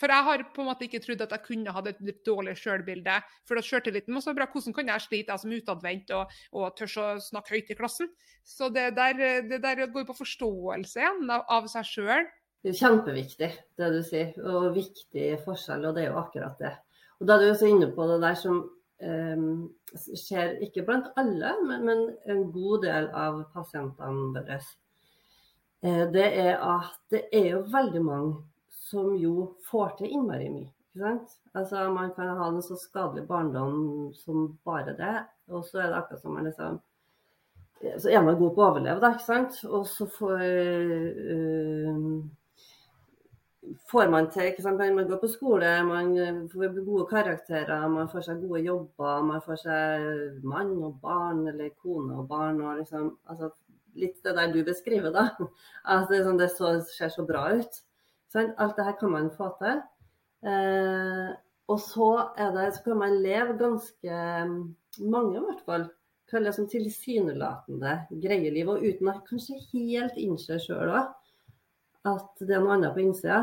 for jeg har på en måte ikke trodd at jeg kunne hatt et dårlig sjølbilde. For sjøltilliten var så bra. Hvordan kan jeg slite, jeg som utadvendt og, og tør å snakke høyt i klassen? Så det der, det der går på forståelse igjen av, av seg sjøl. Det er kjempeviktig, det du sier. Og viktig forskjell, og det er jo akkurat det. Og da er du også inne på det der som eh, skjer ikke blant alle, men, men, en god del av pasientene våre. Eh, det er at det er jo veldig mange som jo får til innmari mye. Ikke sant? Altså, man kan ha en så skadelig barndom som bare det, og så er det akkurat som man liksom Så er man god på å overleve, da, ikke sant? Og så får øh, får man til ikke sant? Man går på skole, man får gode karakterer, man får seg gode jobber, man får seg mann og barn eller kone og barn. og liksom, altså, Litt det der du beskriver, da. [LAUGHS] At sånn, det så, ser så bra ut. Sånn, alt det her kan man få til. Eh, og så, det, så, kan man leve ganske mm, mange, i hvert fall, kaller det som tilsynelatende greie liv. Og uten å kanskje helt innse sjøl òg at det er noe annet på innsida.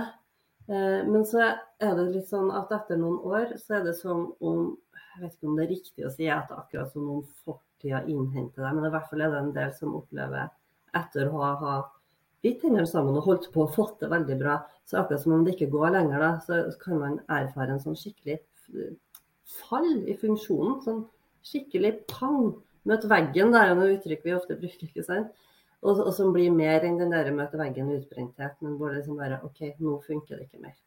Eh, men så er det litt sånn at etter noen år så er det som om Jeg vet ikke om det er riktig å si at akkurat som om fortida innhenter deg, men i hvert fall er det en del som opplever etter å ha bitt hendene sammen og holdt på og fått det veldig bra. Så akkurat som om det ikke går lenger, da, så kan man erfare en sånn skikkelig fall i funksjonen. Sånn skikkelig pang. Møte veggen, det er jo noe uttrykk vi ofte bruker. ikke sant? Og, og som blir mer enn den der møte veggen-utbrenthet. Men hvor det liksom bare OK, nå funker det ikke mer.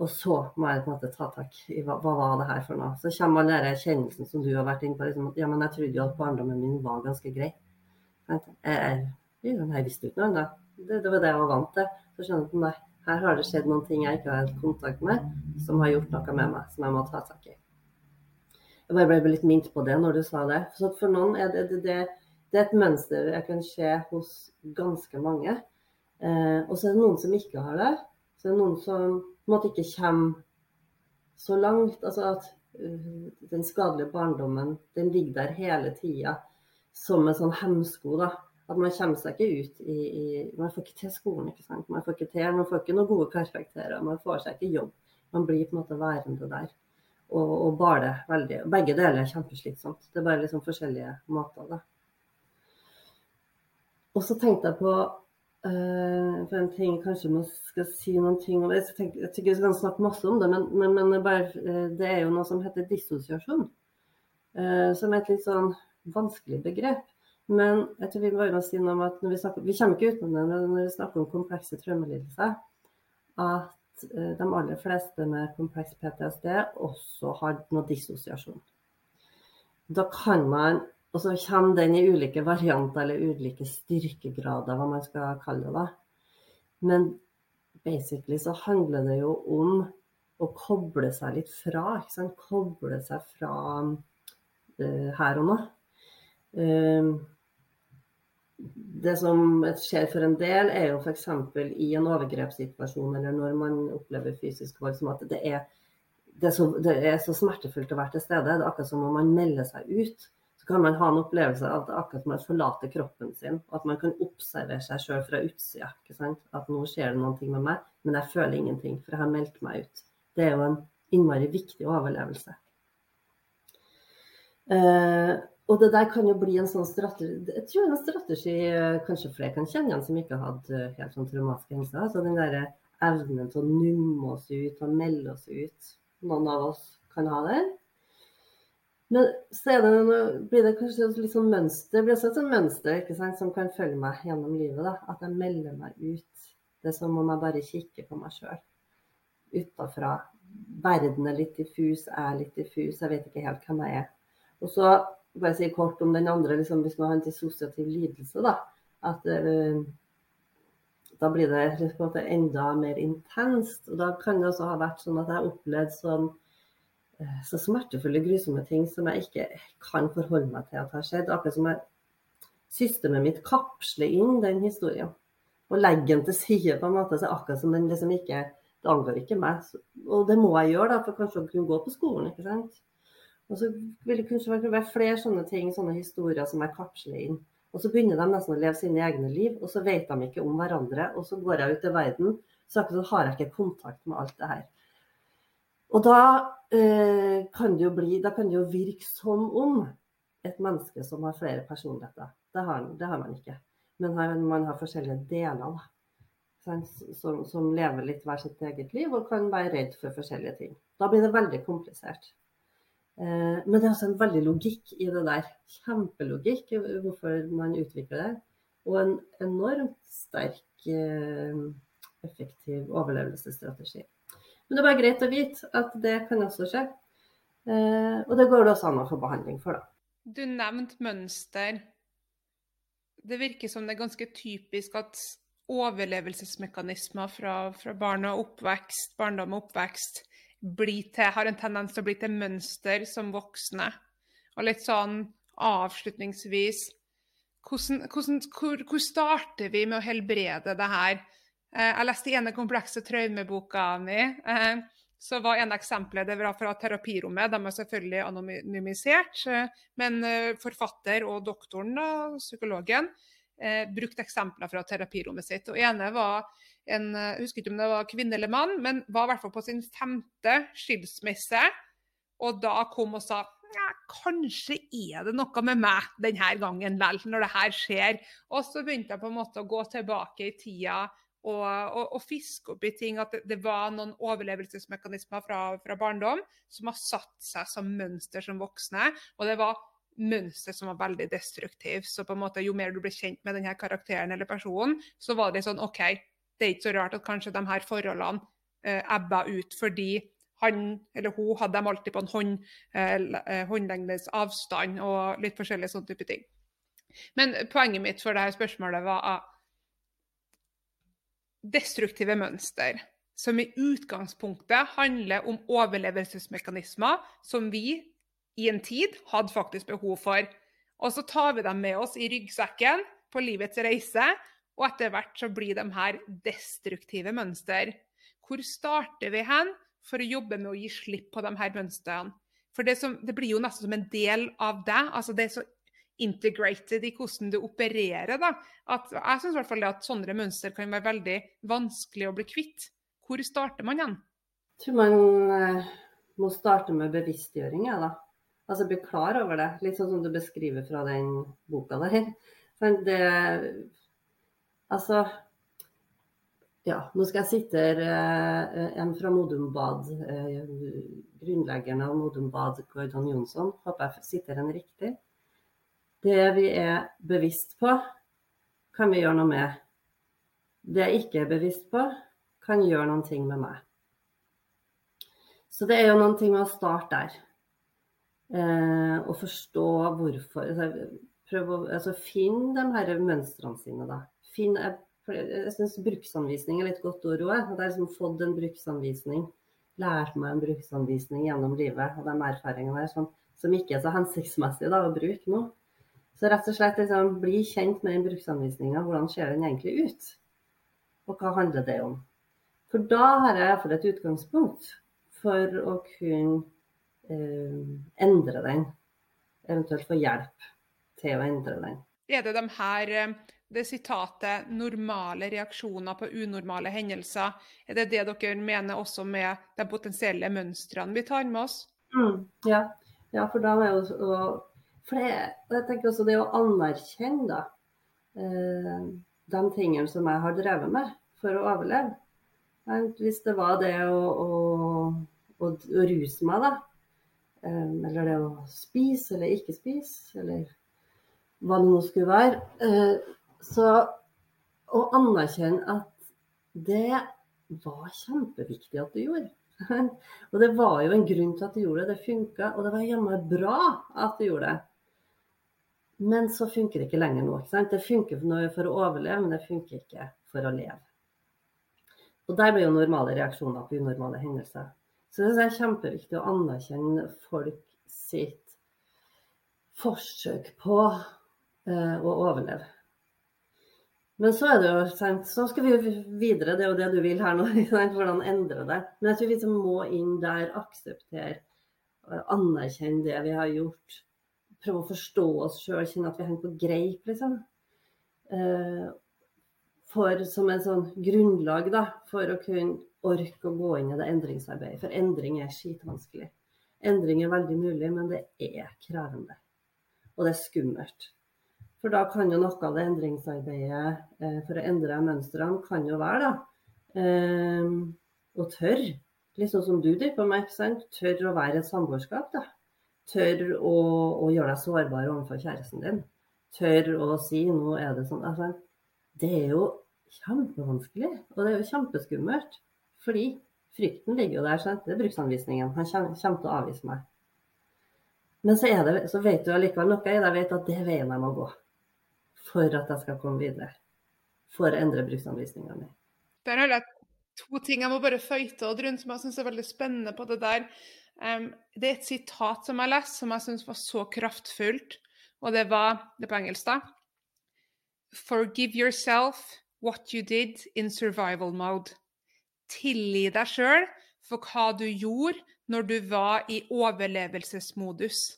Og så må jeg på en måte ta tak i hva, hva var det her for noe. Så kommer all den kjennelsen som du har vært inne på. Liksom, ja, men jeg trodde jo at barndommen min var ganske grei. Jeg, jeg, jeg visste ikke noe annet. Det, det, var det jeg var vant til. Så skjønner jeg at nei, her har det skjedd noen ting jeg ikke har hatt kontakt med, som har gjort noe med meg, som jeg må ta tak i. Jeg bare ble litt minnet på det når du sa det. Så for noen er det, det, det, det er et mønster jeg kan se hos ganske mange. Eh, og så er det noen som ikke har det. Så er det noen som på en måte ikke kommer så langt. Altså at uh, den skadelige barndommen, den ligger der hele tida som en sånn hemsko. da at man kommer seg ikke ut i, i, Man får ikke til skolen, ikke sant. Man får ikke til, man får ikke noen gode karakterer. Man får seg ikke jobb. Man blir på en måte værende der. Og, og bare veldig Begge deler er kjempeslitsomt. Det er bare liksom forskjellige måter, da. Og så tenkte jeg på uh, for en ting kanskje man skal si noen ting om Jeg, tenker, ikke vi skal snakke masse om det, men, men, men bare, uh, det er jo noe som heter dissosiasjon. Uh, som er et litt sånn vanskelig begrep. Men jeg tror vi må bare si noe om at vi, snakker, vi, kommer ikke utenom det når vi snakker om komplekse traumelidelser, at de aller fleste med kompleks PTSD også har noe dissosiasjon. Da kan man Og så kommer den i ulike varianter eller ulike styrkegrader, hva man skal kalle det. Men basically så handler det jo om å koble seg litt fra. ikke sant? Koble seg fra uh, her og nå. Uh, det som skjer for en del, er jo f.eks. i en overgrepssituasjon eller når man opplever fysisk vold, som at det er, det, er så, det er, så, smertefullt å være til stede. Det er akkurat som om man melder seg ut. Kan man ha en opplevelse av at akkurat man forlater kroppen sin. og At man kan observere seg sjøl fra utsida. At nå skjer det noe med meg, men jeg føler ingenting, for jeg har meldt meg ut. Det er jo en innmari viktig overlevelse. Eh, og det der kan jo bli en sånn strategi Jeg tror en strategi eh, kanskje flere kan kjenne igjen som ikke har hatt eh, helt sånn traumatiske hendelser. Altså den derre evnen til å numme oss ut og melde oss ut. noen av oss kan ha det. Men så det, blir det kanskje litt sånn mønster, blir også et sånn mønster sant, som kan følge meg gjennom livet. da, At jeg melder meg ut. Det er som om jeg bare kikker på meg sjøl utafra. Verden er litt diffus, jeg er litt diffus, jeg vet ikke helt hvem jeg er. Og så bare si kort om den andre, liksom, hvis man har en dissosiativ lidelse, da. At uh, da blir det på en måte enda mer intenst. Og da kan det også ha vært sånn at jeg har opplevd sånn så smertefulle, grusomme ting som jeg ikke kan forholde meg til at har skjedd. Akkurat som jeg systemet mitt kapsler inn den historien og legger den til side på en måte. Så akkurat som den liksom ikke Det angår ikke meg. Og det må jeg gjøre da, for kanskje å kunne gå på skolen. ikke sant? Og så vil det kanskje være flere sånne ting, sånne historier som jeg kapsler inn. Og så begynner de nesten å leve sine egne liv, og så vet de ikke om hverandre. Og så går jeg ut i verden, så har jeg ikke kontakt med alt det her. Og da eh, kan det jo bli Da kan det jo virke som om et menneske som har flere personligheter. Det har, det har man ikke. Men har, man har forskjellige deler som, som, lever litt hver sitt eget liv og kan være redd for forskjellige ting. Da blir det veldig komplisert. Eh, men det er også en veldig logikk i det der. Kjempelogikk hvorfor man utvikler det. Og en enormt sterk, eh, effektiv overlevelsesstrategi. Men det er bare greit å vite at det kan også skje. Eh, og det går det også an å få behandling for, da. Du nevnte mønster. Det virker som det er ganske typisk at overlevelsesmekanismer fra, fra barn og oppvekst, barndom og oppvekst til, har en tendens til å bli til mønster som voksne. Og litt sånn avslutningsvis hvordan, hvordan, hvor, hvor starter vi med å helbrede det her? Eh, jeg leste ene komplekse traumeboka mi. Eh, så var en eksempel det var fra terapirommet. De er selvfølgelig anonymisert. Eh, men forfatter og doktoren, psykologen, brukte eksempler fra terapirommet sitt. Og ene var en Jeg husker ikke om det var kvinne eller mann, men var i hvert fall på sin femte skilsmisse. Og da kom og sa ja, kanskje er det noe med meg denne gangen vel, når det her skjer. Og så begynte jeg på en måte å gå tilbake i tida og, og, og, fiske opp i ting. At det, var noen overlevelsesmekanismer fra, fra, barndom som har satt seg som mønster som voksne. Og det var mønster som var veldig destruktivt, Så på en måte, jo mer du ble kjent med denne karakteren eller personen, så var det sånn OK, det er ikke så rart at kanskje de her forholdene eh, ebba ut fordi han eller hun hadde dem alltid på en hånd, eh håndlengdes avstand og litt forskjellige sånne type ting. Men poenget mitt for dette spørsmålet var at destruktive mønster, som i utgangspunktet handler om overlevelsesmekanismer som vi i en tid hadde faktisk behov for. Og så tar vi dem med oss i ryggsekken på livets reise, og etter hvert så blir de her destruktive mønster. Hvor starter vi hen for å jobbe med å gi slipp på de her mønstrene? For det, som, det blir jo nesten som en del av deg. altså Det er så integrated i hvordan du opererer. Da. At, jeg syns at sånne mønster kan være veldig vanskelig å bli kvitt. Hvor starter man igjen? Jeg tror man eh, må starte med bevisstgjøring. Ja, da. Altså bli klar over det. Litt sånn som du beskriver fra den boka der. [LAUGHS] Men det Altså ja, nå skal jeg sitere uh, en fra Modum Bad, uh, grunnleggeren av Modum Bad, Gordon Jonsson. Håper jeg sitter en riktig. Det vi er bevisst på, kan vi gjøre noe med. Det jeg ikke er bevisst på, kan gjøre noen ting med meg. Så det er jo noen ting med å starte der. Eh, og forstå hvorfor. Altså, prøv å altså, Finn de her mønstrene sine, da. Finn, jeg jeg syns bruksanvisning er litt godt ord òg. Jeg har liksom fått en bruksanvisning. Lært meg en bruksanvisning gjennom livet og de erfaringene der som, som ikke er så hensiktsmessige da, å bruke nå. Så rett og slett liksom, bli kjent med den bruksanvisninga. Hvordan ser den egentlig ut? Og hva handler det om? For da har jeg iallfall et utgangspunkt for å kunne eh, endre den. Eventuelt få hjelp til å endre den. Er det de her eh, det sitatet 'normale reaksjoner på unormale hendelser', er det det dere mener også med de potensielle mønstrene vi tar med oss? Mm, ja. ja. for da er jo for det, jeg tenker også det å anerkjenne da, eh, de tingene som jeg har drevet med for å overleve. Hvis det var det å, å, å, å ruse meg, da. Um, eller det å spise eller ikke spise, eller hva det nå skulle være. Uh, så å anerkjenne at det var kjempeviktig at du gjorde. [LAUGHS] og det var jo en grunn til at du gjorde det. Det funka, og det var jammen bra at du gjorde det. Men så funker det ikke lenger nå. Ikke sant? Det funker for å overleve, men det funker ikke for å leve. Og der blir jo normale reaksjoner på unormale hendelser. Så det er kjempeviktig å anerkjenne folk sitt forsøk på eh, å overleve. Men så er det jo sant, så skal vi videre, det er jo det du vil her nå. [LAUGHS] Hvordan endre det. Men jeg tror vi må inn der, akseptere, anerkjenne det vi har gjort prøve å forstå oss sjøl, kjenne at vi henger på greip, liksom. Eh, for, som en sånn grunnlag da, for å kunne orke å gå inn i det endringsarbeidet. For endring er skitvanskelig. Endring er veldig mulig, men det er krevende. Og det er skummelt. For da kan jo noe av det endringsarbeidet eh, for å endre mønstrene kan jo være da, eh, å tørre, litt sånn som du driver på med, tørre å være et samboerskap. da Tør å, å, gjøre deg sårbar overfor kjæresten din. Tør å si 'nå er det sånn'. Altså, det er jo kjempevanskelig, og det er jo kjempeskummelt. Fordi frykten ligger jo der. Sant? Det er bruksanvisningen. Han kommer, kommer til å avvise meg. Men så, det, så vet du allikevel noe i det. Jeg vet at det er veien jeg må gå for at jeg skal komme videre. For å endre bruksanvisninga mi. Der har jeg to ting jeg må bare føye til, Oddrun, som jeg syns er veldig spennende på det der. Um, det er et sitat som jeg leste som jeg syns var så kraftfullt, og det var det på engelsk, da. Forgive yourself what you did in survival mode. Tilgi deg sjøl for hva du gjorde når du var i overlevelsesmodus.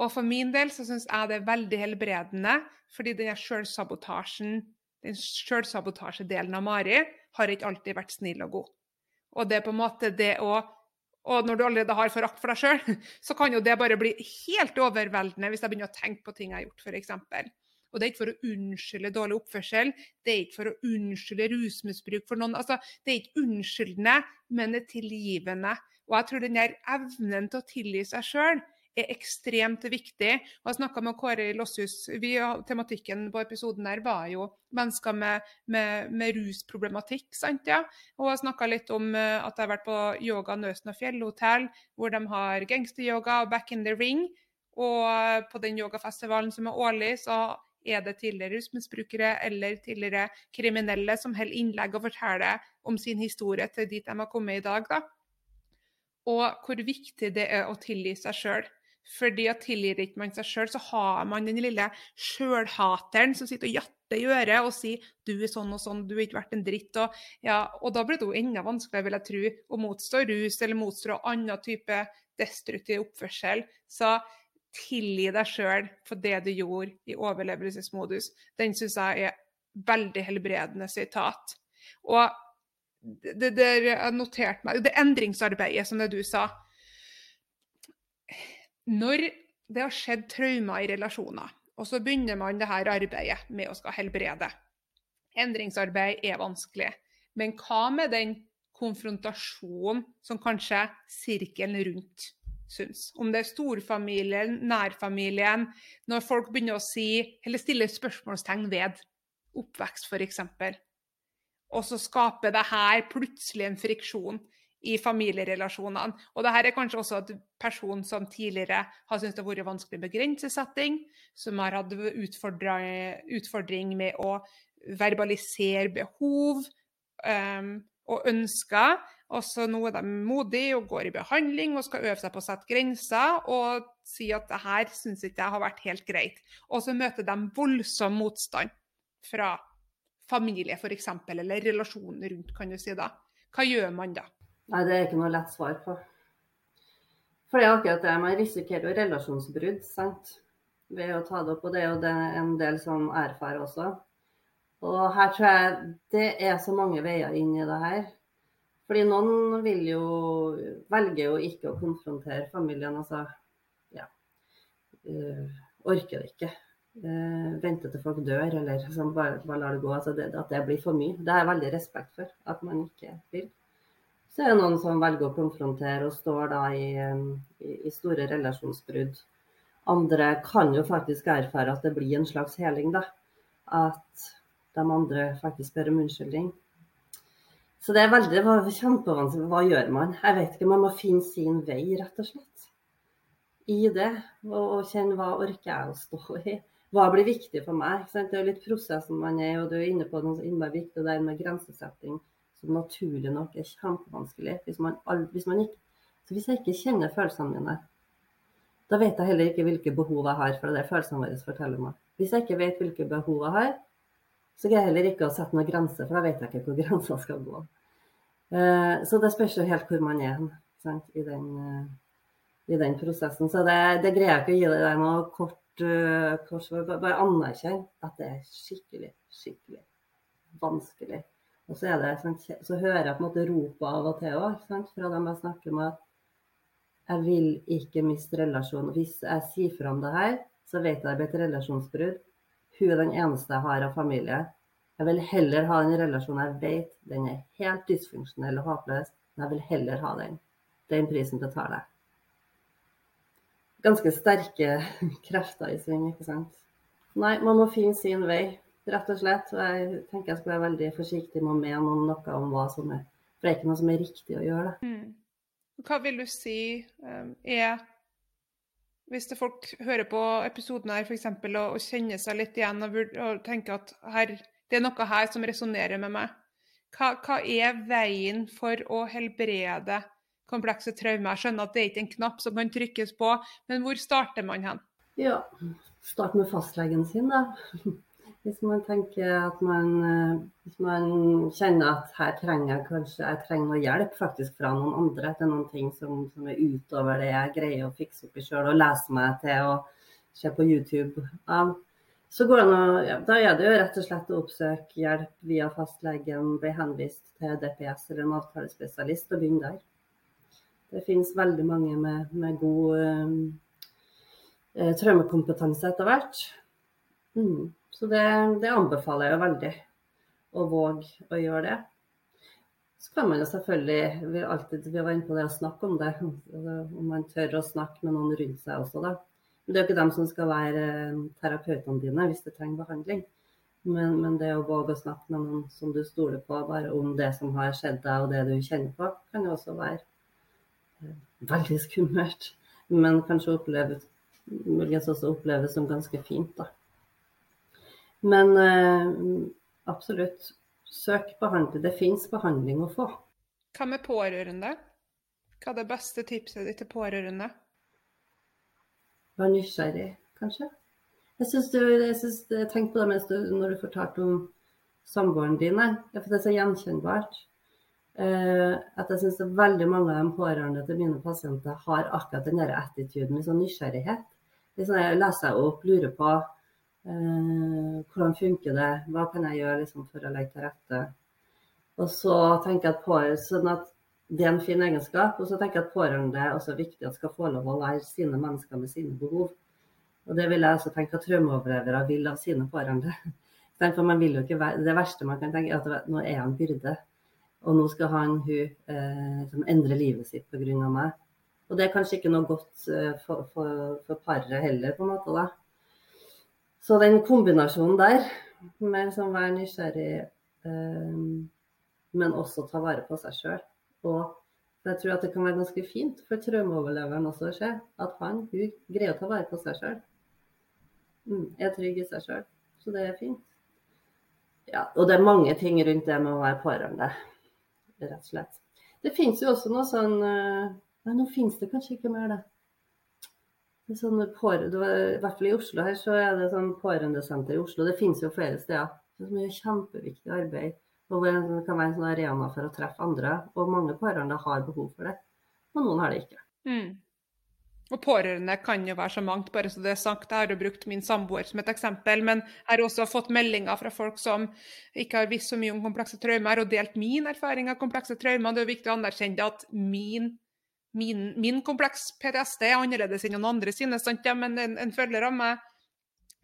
Og for min del så syns jeg det er veldig helbredende, fordi den sjølsabotasjen, den sjølsabotasjedelen av Mari har ikke alltid vært snill og god. Og det er på en måte det å og når du allerede har forakt for deg sjøl, [LAUGHS] så kan jo det bare bli helt overveldende hvis jeg begynner å tenke på ting jeg har gjort, f.eks. Og det er ikke for å unnskylde dårlig oppførsel, det er ikke for å unnskylde rusmisbruk for noen. Altså, det er ikke unnskyldende, men det er tilgivende. Og jeg tror den der evnen til å tilgi seg sjøl er ekstremt viktig. Og jeg snakka med Kåre Losshus. Vi, tematikken på episoden der var jo mennesker med, med, med rusproblematikk. sant ja? Og jeg snakka litt om eh, at jeg har vært på yoga Nøsen og fjellhotell, hvor de har gangsteryoga og back in the ring. Og eh, på den yogafestivalen som er årlig, så er det tidligere rusmisbrukere eller tidligere kriminelle som holder innlegg og forteller om sin historie til dit de har kommet i dag. da. Og hvor viktig det er å tilgi seg sjøl. Fordi at tilgir ikke man seg sjøl, så har man den lille sjølhateren som sitter og jatter i øret og sier 'du er sånn og sånn, du har ikke vært en dritt'. Og, ja, og da blir det jo enda vanskeligere, vil jeg tro, å motstå rus eller motstå annen type destruktiv oppførsel. Så tilgi deg sjøl for det du gjorde i overlevelsesmodus. Den syns jeg er veldig helbredende sitat. Og det der noterte meg, det endringsarbeidet som det du sa når det har skjedd traumer i relasjoner, og så begynner man det her arbeidet med å skal helbrede. Endringsarbeid er vanskelig. Men hva med den konfrontasjonen som kanskje sirkelen rundt syns? Om det er storfamilien, nærfamilien, når folk begynner å si, eller stille spørsmålstegn ved oppvekst f.eks. Og så skaper det her plutselig en friksjon i familierelasjonene. Og dette er kanskje også en person som tidligere har syntes det har vært vanskelig med grensesetting, som har hatt utfordring med å verbalisere behov um, og ønsker. Og så nå er de modige og går i behandling og skal øve seg på å sette grenser og si at det her syns ikke jeg har vært helt greit. Og så møter de voldsom motstand fra familie f.eks., eller relasjonen rundt, kan du si da. Hva gjør man da? Nei, det er ikke noe lett svar på. For det er akkurat det. Man risikerer jo relasjonsbrudd sant? ved å ta det opp. Og det er jo det en del som erfarer også. Og her tror jeg det er så mange veier inn i det her. Fordi noen vil jo velge jo ikke å konfrontere familien. Altså ja. Uh, orker det ikke. Uh, vente til folk dør, eller liksom, bare, bare lar det gå. Altså det, at det blir for mye. Det har jeg veldig respekt for at man ikke vil. Så er det noen som velger å konfrontere og står da i, i, i store relasjonsbrudd. Andre kan jo faktisk erfare at det blir en slags heling, da. At de andre faktisk ber om unnskyldning. Så det er veldig kjempevanskelig. Hva gjør man? Jeg vet ikke. Man må finne sin vei, rett og slett. I det. Og, og kjenne hva orker jeg å stå i. Hva blir viktig for meg? Det er jo litt prosessen man er, i, og du er inne på noe så innmari viktig der med grensesetting som naturlig nok er kjempevanskelig. Hvis, man, hvis, man ikke, hvis jeg ikke kjenner følelsene mine, da vet jeg heller ikke hvilke behov jeg har. For det er følelsene våre forteller meg. Hvis jeg ikke vet hvilke behov jeg har, så greier jeg heller ikke å sette noen grenser, for da vet jeg ikke hvor [LAUGHS] grensa skal gå. Eh, så det spørs jo helt hvor man er sant, i, den, eh, i, den, prosessen. Så det, det, greier jeg ikke å gi deg noe kort, kors. kort Bare anerkjenn at det er skikkelig, skikkelig vanskelig. Og så, det, så hører jeg på en måte ropet av og til òg, fra dem jeg snakker med, at jeg vil ikke miste relasjonen. Hvis jeg sier fra om det her, så vet jeg det blir et relasjonsbrudd. Hun er den eneste jeg har av familie. Jeg vil heller ha den relasjonen jeg vet den er helt dysfunksjonell og håpløs, men jeg vil heller ha den. Den prisen betaler jeg. Ganske sterke [LAUGHS] krefter i sving, ikke sant. Nei, man må finne sin vei rett og slett. Og jeg tenker jeg skal være veldig forsiktig med å mene noe om hva som er For det er ikke noe som er riktig å gjøre. det. Mm. Hva vil du si um, er Hvis det folk hører på episoden her f.eks. Og, og kjenner seg litt igjen og, og tenker at her, det er noe her som resonnerer med meg. Hva, hva, er veien for å helbrede komplekse traumer? Jeg skjønner at det er ikke en knapp som kan trykkes på, men hvor starter man hen? Ja, start med fastlegen sin, da. Hvis man tenker at man, eh, hvis man kjenner at her trenger jeg kanskje jeg trenger noe hjelp faktisk fra noen andre til noen ting som, som er utover det jeg greier å fikse opp i sjøl og lese meg til og se på YouTube av, så går det ja, da er det jo rett og slett å oppsøke hjelp via fastlegen, bli henvist til DPS eller en avtalespesialist og begynne der. Det finnes veldig mange med, med god eh, traumekompetanse etter hvert. Mm. Så det, det, anbefaler jeg jo veldig. Å våge å gjøre det. Så kan man jo selvfølgelig vi alltid, vi var inne på det å snakke om det. Om man tør å snakke med noen rundt seg også, da. Men det er jo ikke dem som skal være eh, terapeutene dine hvis du trenger behandling. Men, men, det å våge å snakke med noen som du stoler på, bare om det som har skjedd deg og det du kjenner på, kan jo også være eh, veldig skummelt. Men kanskje oppleves, muligens også oppleves som ganske fint, da. Men eh, absolutt, søk behandling. Det fins behandling å få. Hva med pårørende? Hva er det beste tipset ditt til pårørende? Vær nysgjerrig, kanskje. Jeg syns du jeg synes, Tenk på det mens du, når du fortalte om samboeren din. For det er så gjenkjennbart. Eh, at jeg syns veldig mange av de pårørende til mine pasienter har akkurat den der attituden med sånn nysgjerrighet. Liksom jeg leser opp, lurer på Eh, hvordan funker det? Hva kan jeg gjøre liksom, for å legge til rette? Og så tenker jeg at pårørende, sånn at Det er en fin egenskap. Og så tenker jeg at pårørende er også viktig at skal få lov å være sine mennesker med sine behov. Og det vil jeg også tenke at traumeoverlevere vil av sine pårørende. [LAUGHS] For man vil jo ikke være, Det verste man kan tenke, er at nå er han byrde. Og nå skal han hun eh, liksom endre livet sitt pga. meg. Og det er kanskje ikke noe godt eh, for, for, for paret heller, på en måte. da. Så den kombinasjonen der, med å være nysgjerrig, eh, men også ta vare på seg sjøl. Og jeg tror at det kan være ganske fint for traumeoverleveren også å se at han hun greier å ta vare på seg sjøl. Mm, er trygg i seg sjøl. Så det er fint. Ja, og det er mange ting rundt det med å være pårørende, rett og slett. Det finnes jo også noe sånn eh, Nei, nå finnes det kanskje ikke mer, det. Sånn pårørende, I hvert fall i Oslo her så er det sånn pårørendesenter i Oslo. Det finnes jo flere steder. Det er kjempeviktig arbeid. Og det kan være en sånn arena for å treffe andre. Og mange pårørende har behov for det. Og noen har det ikke. Mm. Og pårørende kan jo være så mangt, bare så det er sagt. Jeg har jo brukt min samboer som et eksempel, men jeg har også fått meldinger fra folk som ikke har visst så mye om komplekse traumer, og delt min erfaring av komplekse traumer. Det er jo viktig å anerkjenne at min min, min kompleks PTSD er annerledes enn noen andre sine. Ja, men en, en følger av meg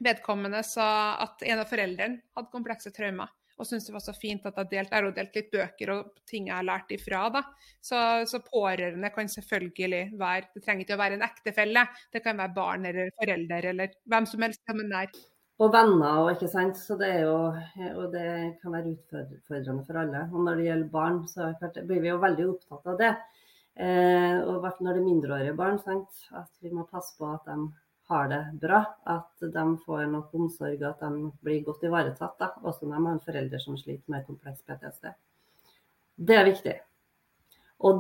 vedkommende sa at en av foreldrene hadde komplekse traumer. og syntes det var så fint at jeg delte. Delt litt bøker og ting jeg har lært ifra. da. Så, så, pårørende kan selvfølgelig være Det trenger ikke å være en ektefelle. Det kan være barn eller forelder eller hvem som helst nær. Og venner og ikke sant. Så det er jo Og det kan være utfordrende for alle. Og når det gjelder barn, så blir vi jo veldig opptatt av det. Eh, og når det er mindreårige barn, sant? at vi må passe på at de har det bra. At de får nok omsorg, at de blir godt ivaretatt. Da. Også når de har en forelder som sliter med kompleks PTSD. Det er viktig.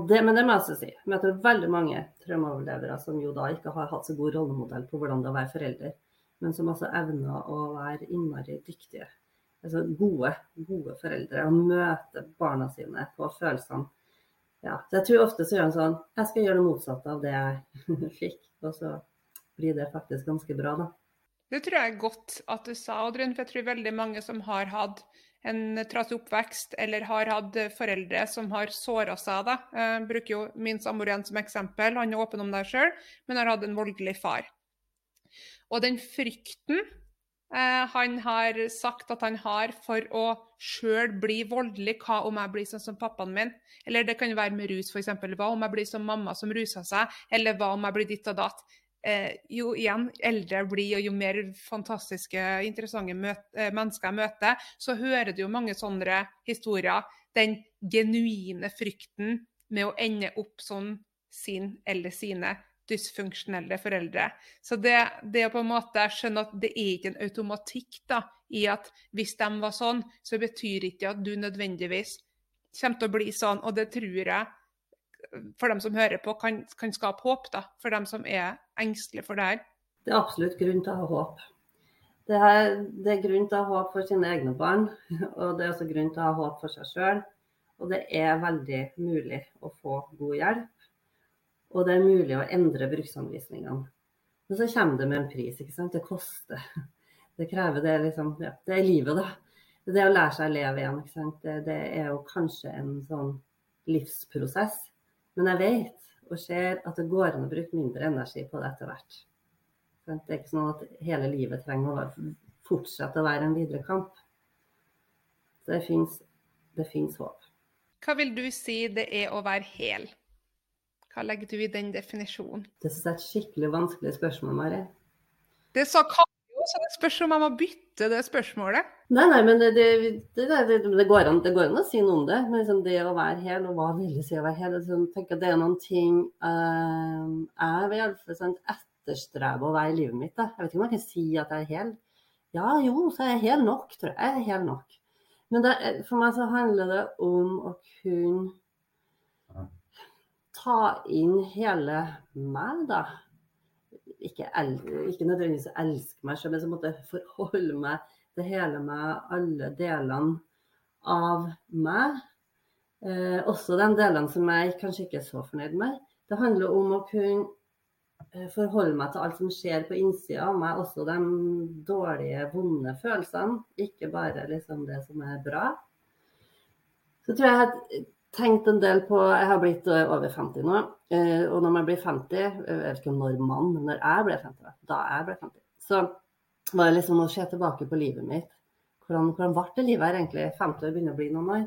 Det, men det må jeg også si. Jeg møter veldig mange traumeoverlevere som jo da ikke har hatt så god rollemodell på hvordan det er å være forelder, men som også evner å være innmari dyktige. Altså gode, gode foreldre. Og møte barna sine på følelsene ja, så jeg tror ofte så gjør han sånn Jeg skal gjøre det motsatte av det jeg [LAUGHS] fikk. Og så blir det faktisk ganske bra, da. Det tror jeg er godt at du sa, Oddrun. For jeg tror veldig mange som har hatt en trasig oppvekst, eller har hatt foreldre som har såra seg. av Jeg bruker jo min samboer igjen som eksempel. Han er åpen om deg sjøl, men har hatt en voldelig far. Og den frykten Eh, han har sagt at han har for å sjøl bli voldelig. Hva om jeg blir sånn som pappaen min? Eller det kan være med rus, f.eks. Hva om jeg blir som mamma som rusa seg? Eller hva om jeg blir ditt og datt? Eh, jo igjen, eldre jeg blir, og jo mer fantastiske, interessante møte, eh, mennesker jeg møter, så hører du jo mange sånne historier. Den genuine frykten med å ende opp sånn sin eller sine dysfunksjonelle foreldre. Så det, det, å på en måte skjønne at det er ikke en automatikk da, i at hvis de var sånn, så betyr ikke at du nødvendigvis kommer til å bli sånn. Og det tror jeg, for dem som hører på, kan, kan skape håp da, for dem som er engstelige for det her. Det er absolutt grunn til å ha håp. Det er, det er grunn til å ha håp for sine egne barn, [LAUGHS] og det er også grunn til å ha håp for seg sjøl. Og det er veldig mulig å få god hjelp. Og det er mulig å endre bruksanvisningene. Men så kommer det med en pris. ikke sant? Det koster. Det krever det liksom, ja, det er livet, da. Det å lære seg å leve igjen. ikke sant? Det, det er jo kanskje en sånn livsprosess. Men jeg vet og ser at det går an å bruke mindre energi på det etter hvert. Det er ikke sånn at hele livet trenger å fortsette å være en videre kamp. Det fins håp. Hva vil du si det er å være hel? Hva legger du i den definisjonen? Det er et skikkelig vanskelig spørsmål, Mari. Det sa òg, så det spørs om jeg må bytte det spørsmålet. Nei, nei, men det, det, det, det går, an, går, an, å si noe om det. Men liksom det å være hel, og hva vil det si å være hel? Liksom, tenker Det er noen ting uh, jeg vil iallfall sånn, etterstrebe å være i livet mitt. Da. Jeg vet ikke om jeg kan si at jeg er hel. Ja, jo, så er jeg hel nok, tror jeg. Jeg er hel nok. Men for meg så handler det om å kunne ta inn hele meg, da. Ikke, ikke nødvendigvis elske meg selv, men så måtte jeg forholde meg til hele meg, alle delene av meg. Eh, også de delene som jeg kanskje ikke er så fornøyd med. Det handler om å kunne eh, forholde meg til alt som skjer på innsida av meg, også de dårlige, vonde følelsene. Ikke bare liksom det som er bra. Så tror jeg at tenkt en del på Jeg har blitt eh, over 50 nå. Eh, og når man blir 50, eh, jeg vet ikke om når man, men når jeg ble 50, da jeg ble 50, så var det liksom å se tilbake på livet mitt. Hvordan, hvordan ble det livet her egentlig? 50 år begynner å bli noen år.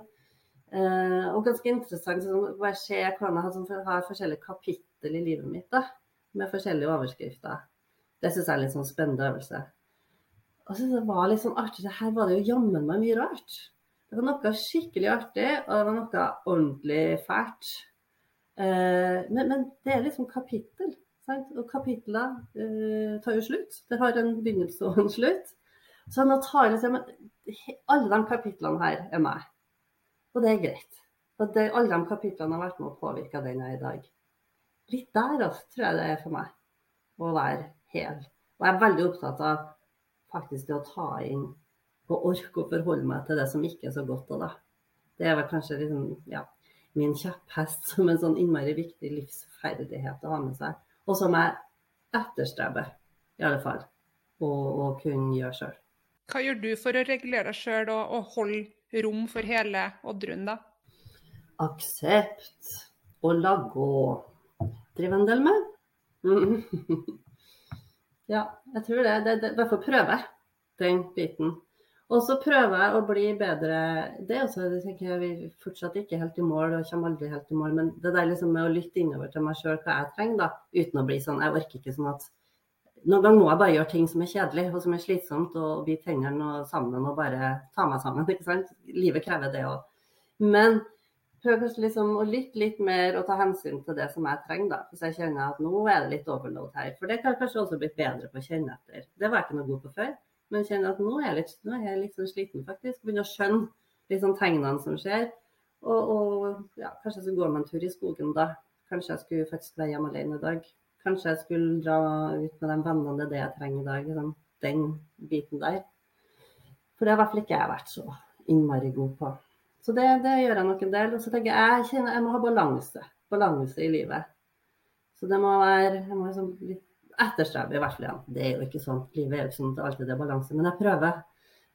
og ganske interessant sånn, se hvordan jeg sånn, har forskjellige kapittel i livet mitt da, med forskjellige overskrifter. Det syns jeg er en litt sånn spennende øvelse. Og så det var litt sånn artig. Her var det jo jammen meg mye rart. Det var noe skikkelig artig, og det var noe ordentlig fælt. Eh, men, men, det er liksom kapittel. Sant? Og kapitler eh, tar jo slutt. Det har en begynnelse og en slutt. Så nå tar jeg liksom Alle de kapitlene her er meg. Og det er greit. Og det, alle de kapitlene har vært med å påvirke den jeg er i dag. Litt der altså, tror jeg det er for meg. Å være hel. Og jeg er veldig opptatt av faktisk det å ta inn og orke å forholde meg til det som ikke er så godt. Da. Det er vel kanskje liksom, ja, min kjepphest som en sånn innmari viktig livsferdighet å ha med seg. Og som jeg etterstreber, i alle fall, å, å kunne gjøre sjøl. Hva gjør du for å regulere deg sjøl og, og, holde rom for hele Oddrun, da? Aksept og la gå. Driver en del med. [LAUGHS] ja, jeg tror det. det, det I hvert fall prøve den biten. Og så prøver jeg å bli bedre Det er også, det tenker jeg, vi fortsatt ikke helt i mål og kommer aldri helt i mål. Men det der liksom med å lytte innover til meg sjøl hva jeg trenger, da, uten å bli sånn Jeg orker ikke sånn at noen ganger må jeg bare gjøre ting som er kjedelig og som er slitsomt, og bite noe sammen og bare ta meg sammen. [LAUGHS] ikke sant? Livet krever det òg. Men prøv kanskje liksom å lytte litt mer og ta hensyn til det som jeg trenger, da. Hvis jeg kjenner at nå er det litt overload her. For det kan jeg kanskje også blitt bedre på å kjenne etter. Det var jeg ikke noe god på før. Men kjenner at nå er jeg litt, nå er jeg litt sånn sliten, faktisk. Begynner å skjønne litt sånn tegnene som skjer. Og, og ja, kanskje så går man en tur i skogen da. Kanskje jeg skulle faktisk være hjemme alene i dag. Kanskje jeg skulle dra ut med de vennene, det jeg trenger i dag. Liksom. Den biten der. For det har i hvert fall ikke jeg vært så innmari god på. Så det, det gjør jeg nok en del. Og så tenker jeg jeg kjenner jeg må ha balanse. Balanse i livet. Så det må være jeg må liksom litt etterstrebe i hvert fall igjen. Det er jo ikke sånn, livet er jo ikke sånn at alltid det er balanse, men jeg prøver.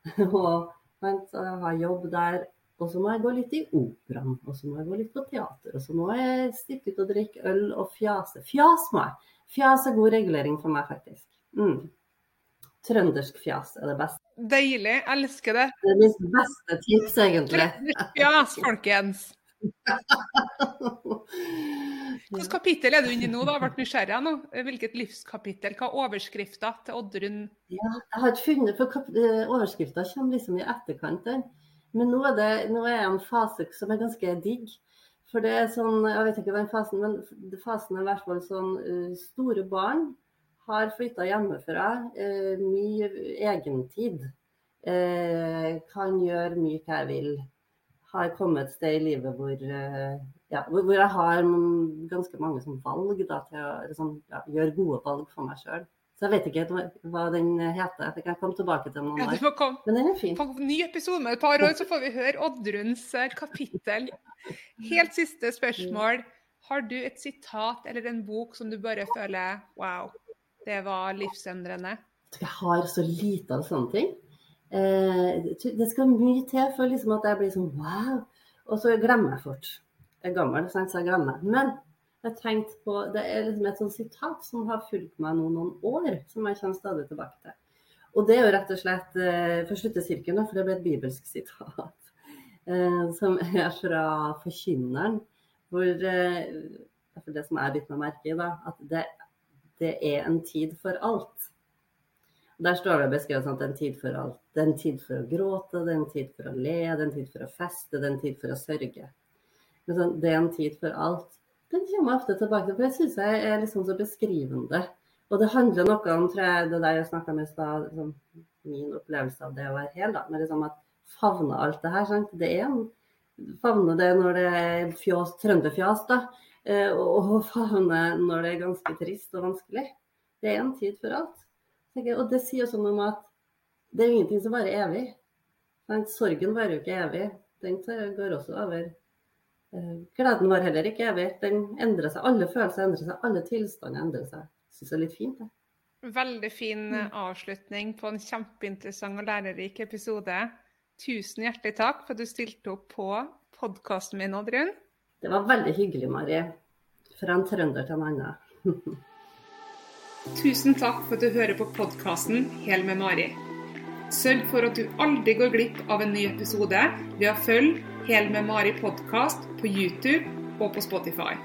[LAUGHS] og jeg har jobb der. Og så må jeg gå litt i operaen, og så må jeg gå litt på teater. Og så må jeg stikke ut og drikke øl og fjase. Fjas må jeg. Fjas er god regulering for meg, faktisk. Mm. Trøndersk fjas er det beste. Deilig. Elsker det. Det er mitt beste tips, egentlig. Trøndersk fjas, folkens. Hvilket kapittel er du inne i nå? da? Jeg ble nysgjerrig nå. Hvilket livskapittel? Hva er overskrifta til Oddrun? Ja, jeg har ikke funnet, for eh, Overskrifta kommer liksom i etterkant. der. Men nå er, det, nå er jeg en fase som er ganske digg. For det er sånn, jeg vet ikke den fasen, men fasen er i hvert fall sånn uh, Store barn har flytta hjemmefra. Uh, mye egentid. Kan gjøre mye hva jeg vil har kommet et sted i livet hvor, eh, ja, hvor, jeg har ganske mange som valg da, til å liksom, ja, gjøre gode valg for meg sjøl. Så jeg vet ikke hva den heter. Jeg kan komme tilbake til noen ja, år. Men den er fin. På ny episode med et par år, så får vi høre Oddruns eh, kapittel. Helt siste spørsmål. Har du et sitat eller en bok som du bare føler wow, det var livsendrende? Jeg har så lite av sånne ting. Eh, det skal mye til for liksom at jeg blir sånn wow. Og så glemmer jeg fort. Jeg er gammel, så jeg glemmer. Men jeg tenkte på, det er liksom et sånt sitat som har fulgt meg nå noen år, som jeg kommer stadig tilbake til. Og det er jo rett og slett eh, For å slutte sirkelen, for det ble et bibelsk sitat. [LAUGHS] Eh, som er fra Forkynneren. Hvor for det som jeg har bitt meg merke i, da, at det, det er en tid for alt. Der står det beskrevet sånn at det er en tid for alt. Det er en tid for å gråte, det er en tid for å le, det er en tid for å feste, det er en tid for å sørge. Men sånn, det er en tid for alt. Den kommer jeg ofte tilbake til, for jeg syns jeg er liksom så beskrivende. Og det handler noe om tror jeg, det der jeg snakka med i stad, liksom, min opplevelse av det å være hel. da, med liksom at Favne alt det her. Sant? Det er en favne det når det er fjås, trønderfjas, da. Eh, og favne når det er ganske trist og vanskelig. Det er en tid for alt. Og det sier også noe om at det er ingenting som varer evig. Men sorgen varer jo ikke evig. Den går også over. Eh, gleden var heller ikke evig. Den endrer seg. Alle følelser endrer seg. Alle tilstander endrer seg. Syns det er litt fint, det. Veldig fin mm. avslutning på en kjempeinteressant og lærerik episode. Tusen hjertelig takk for at du stilte opp på podkasten min, Oddrun. Det var veldig hyggelig, Mari. Fra en trønder til en annen. [LAUGHS] Tusen takk for at du hører på podkasten Hel med Mari. Sørg for at du aldri går glipp av en ny episode ved å følge Hel med Mari podkast på YouTube og på Spotify.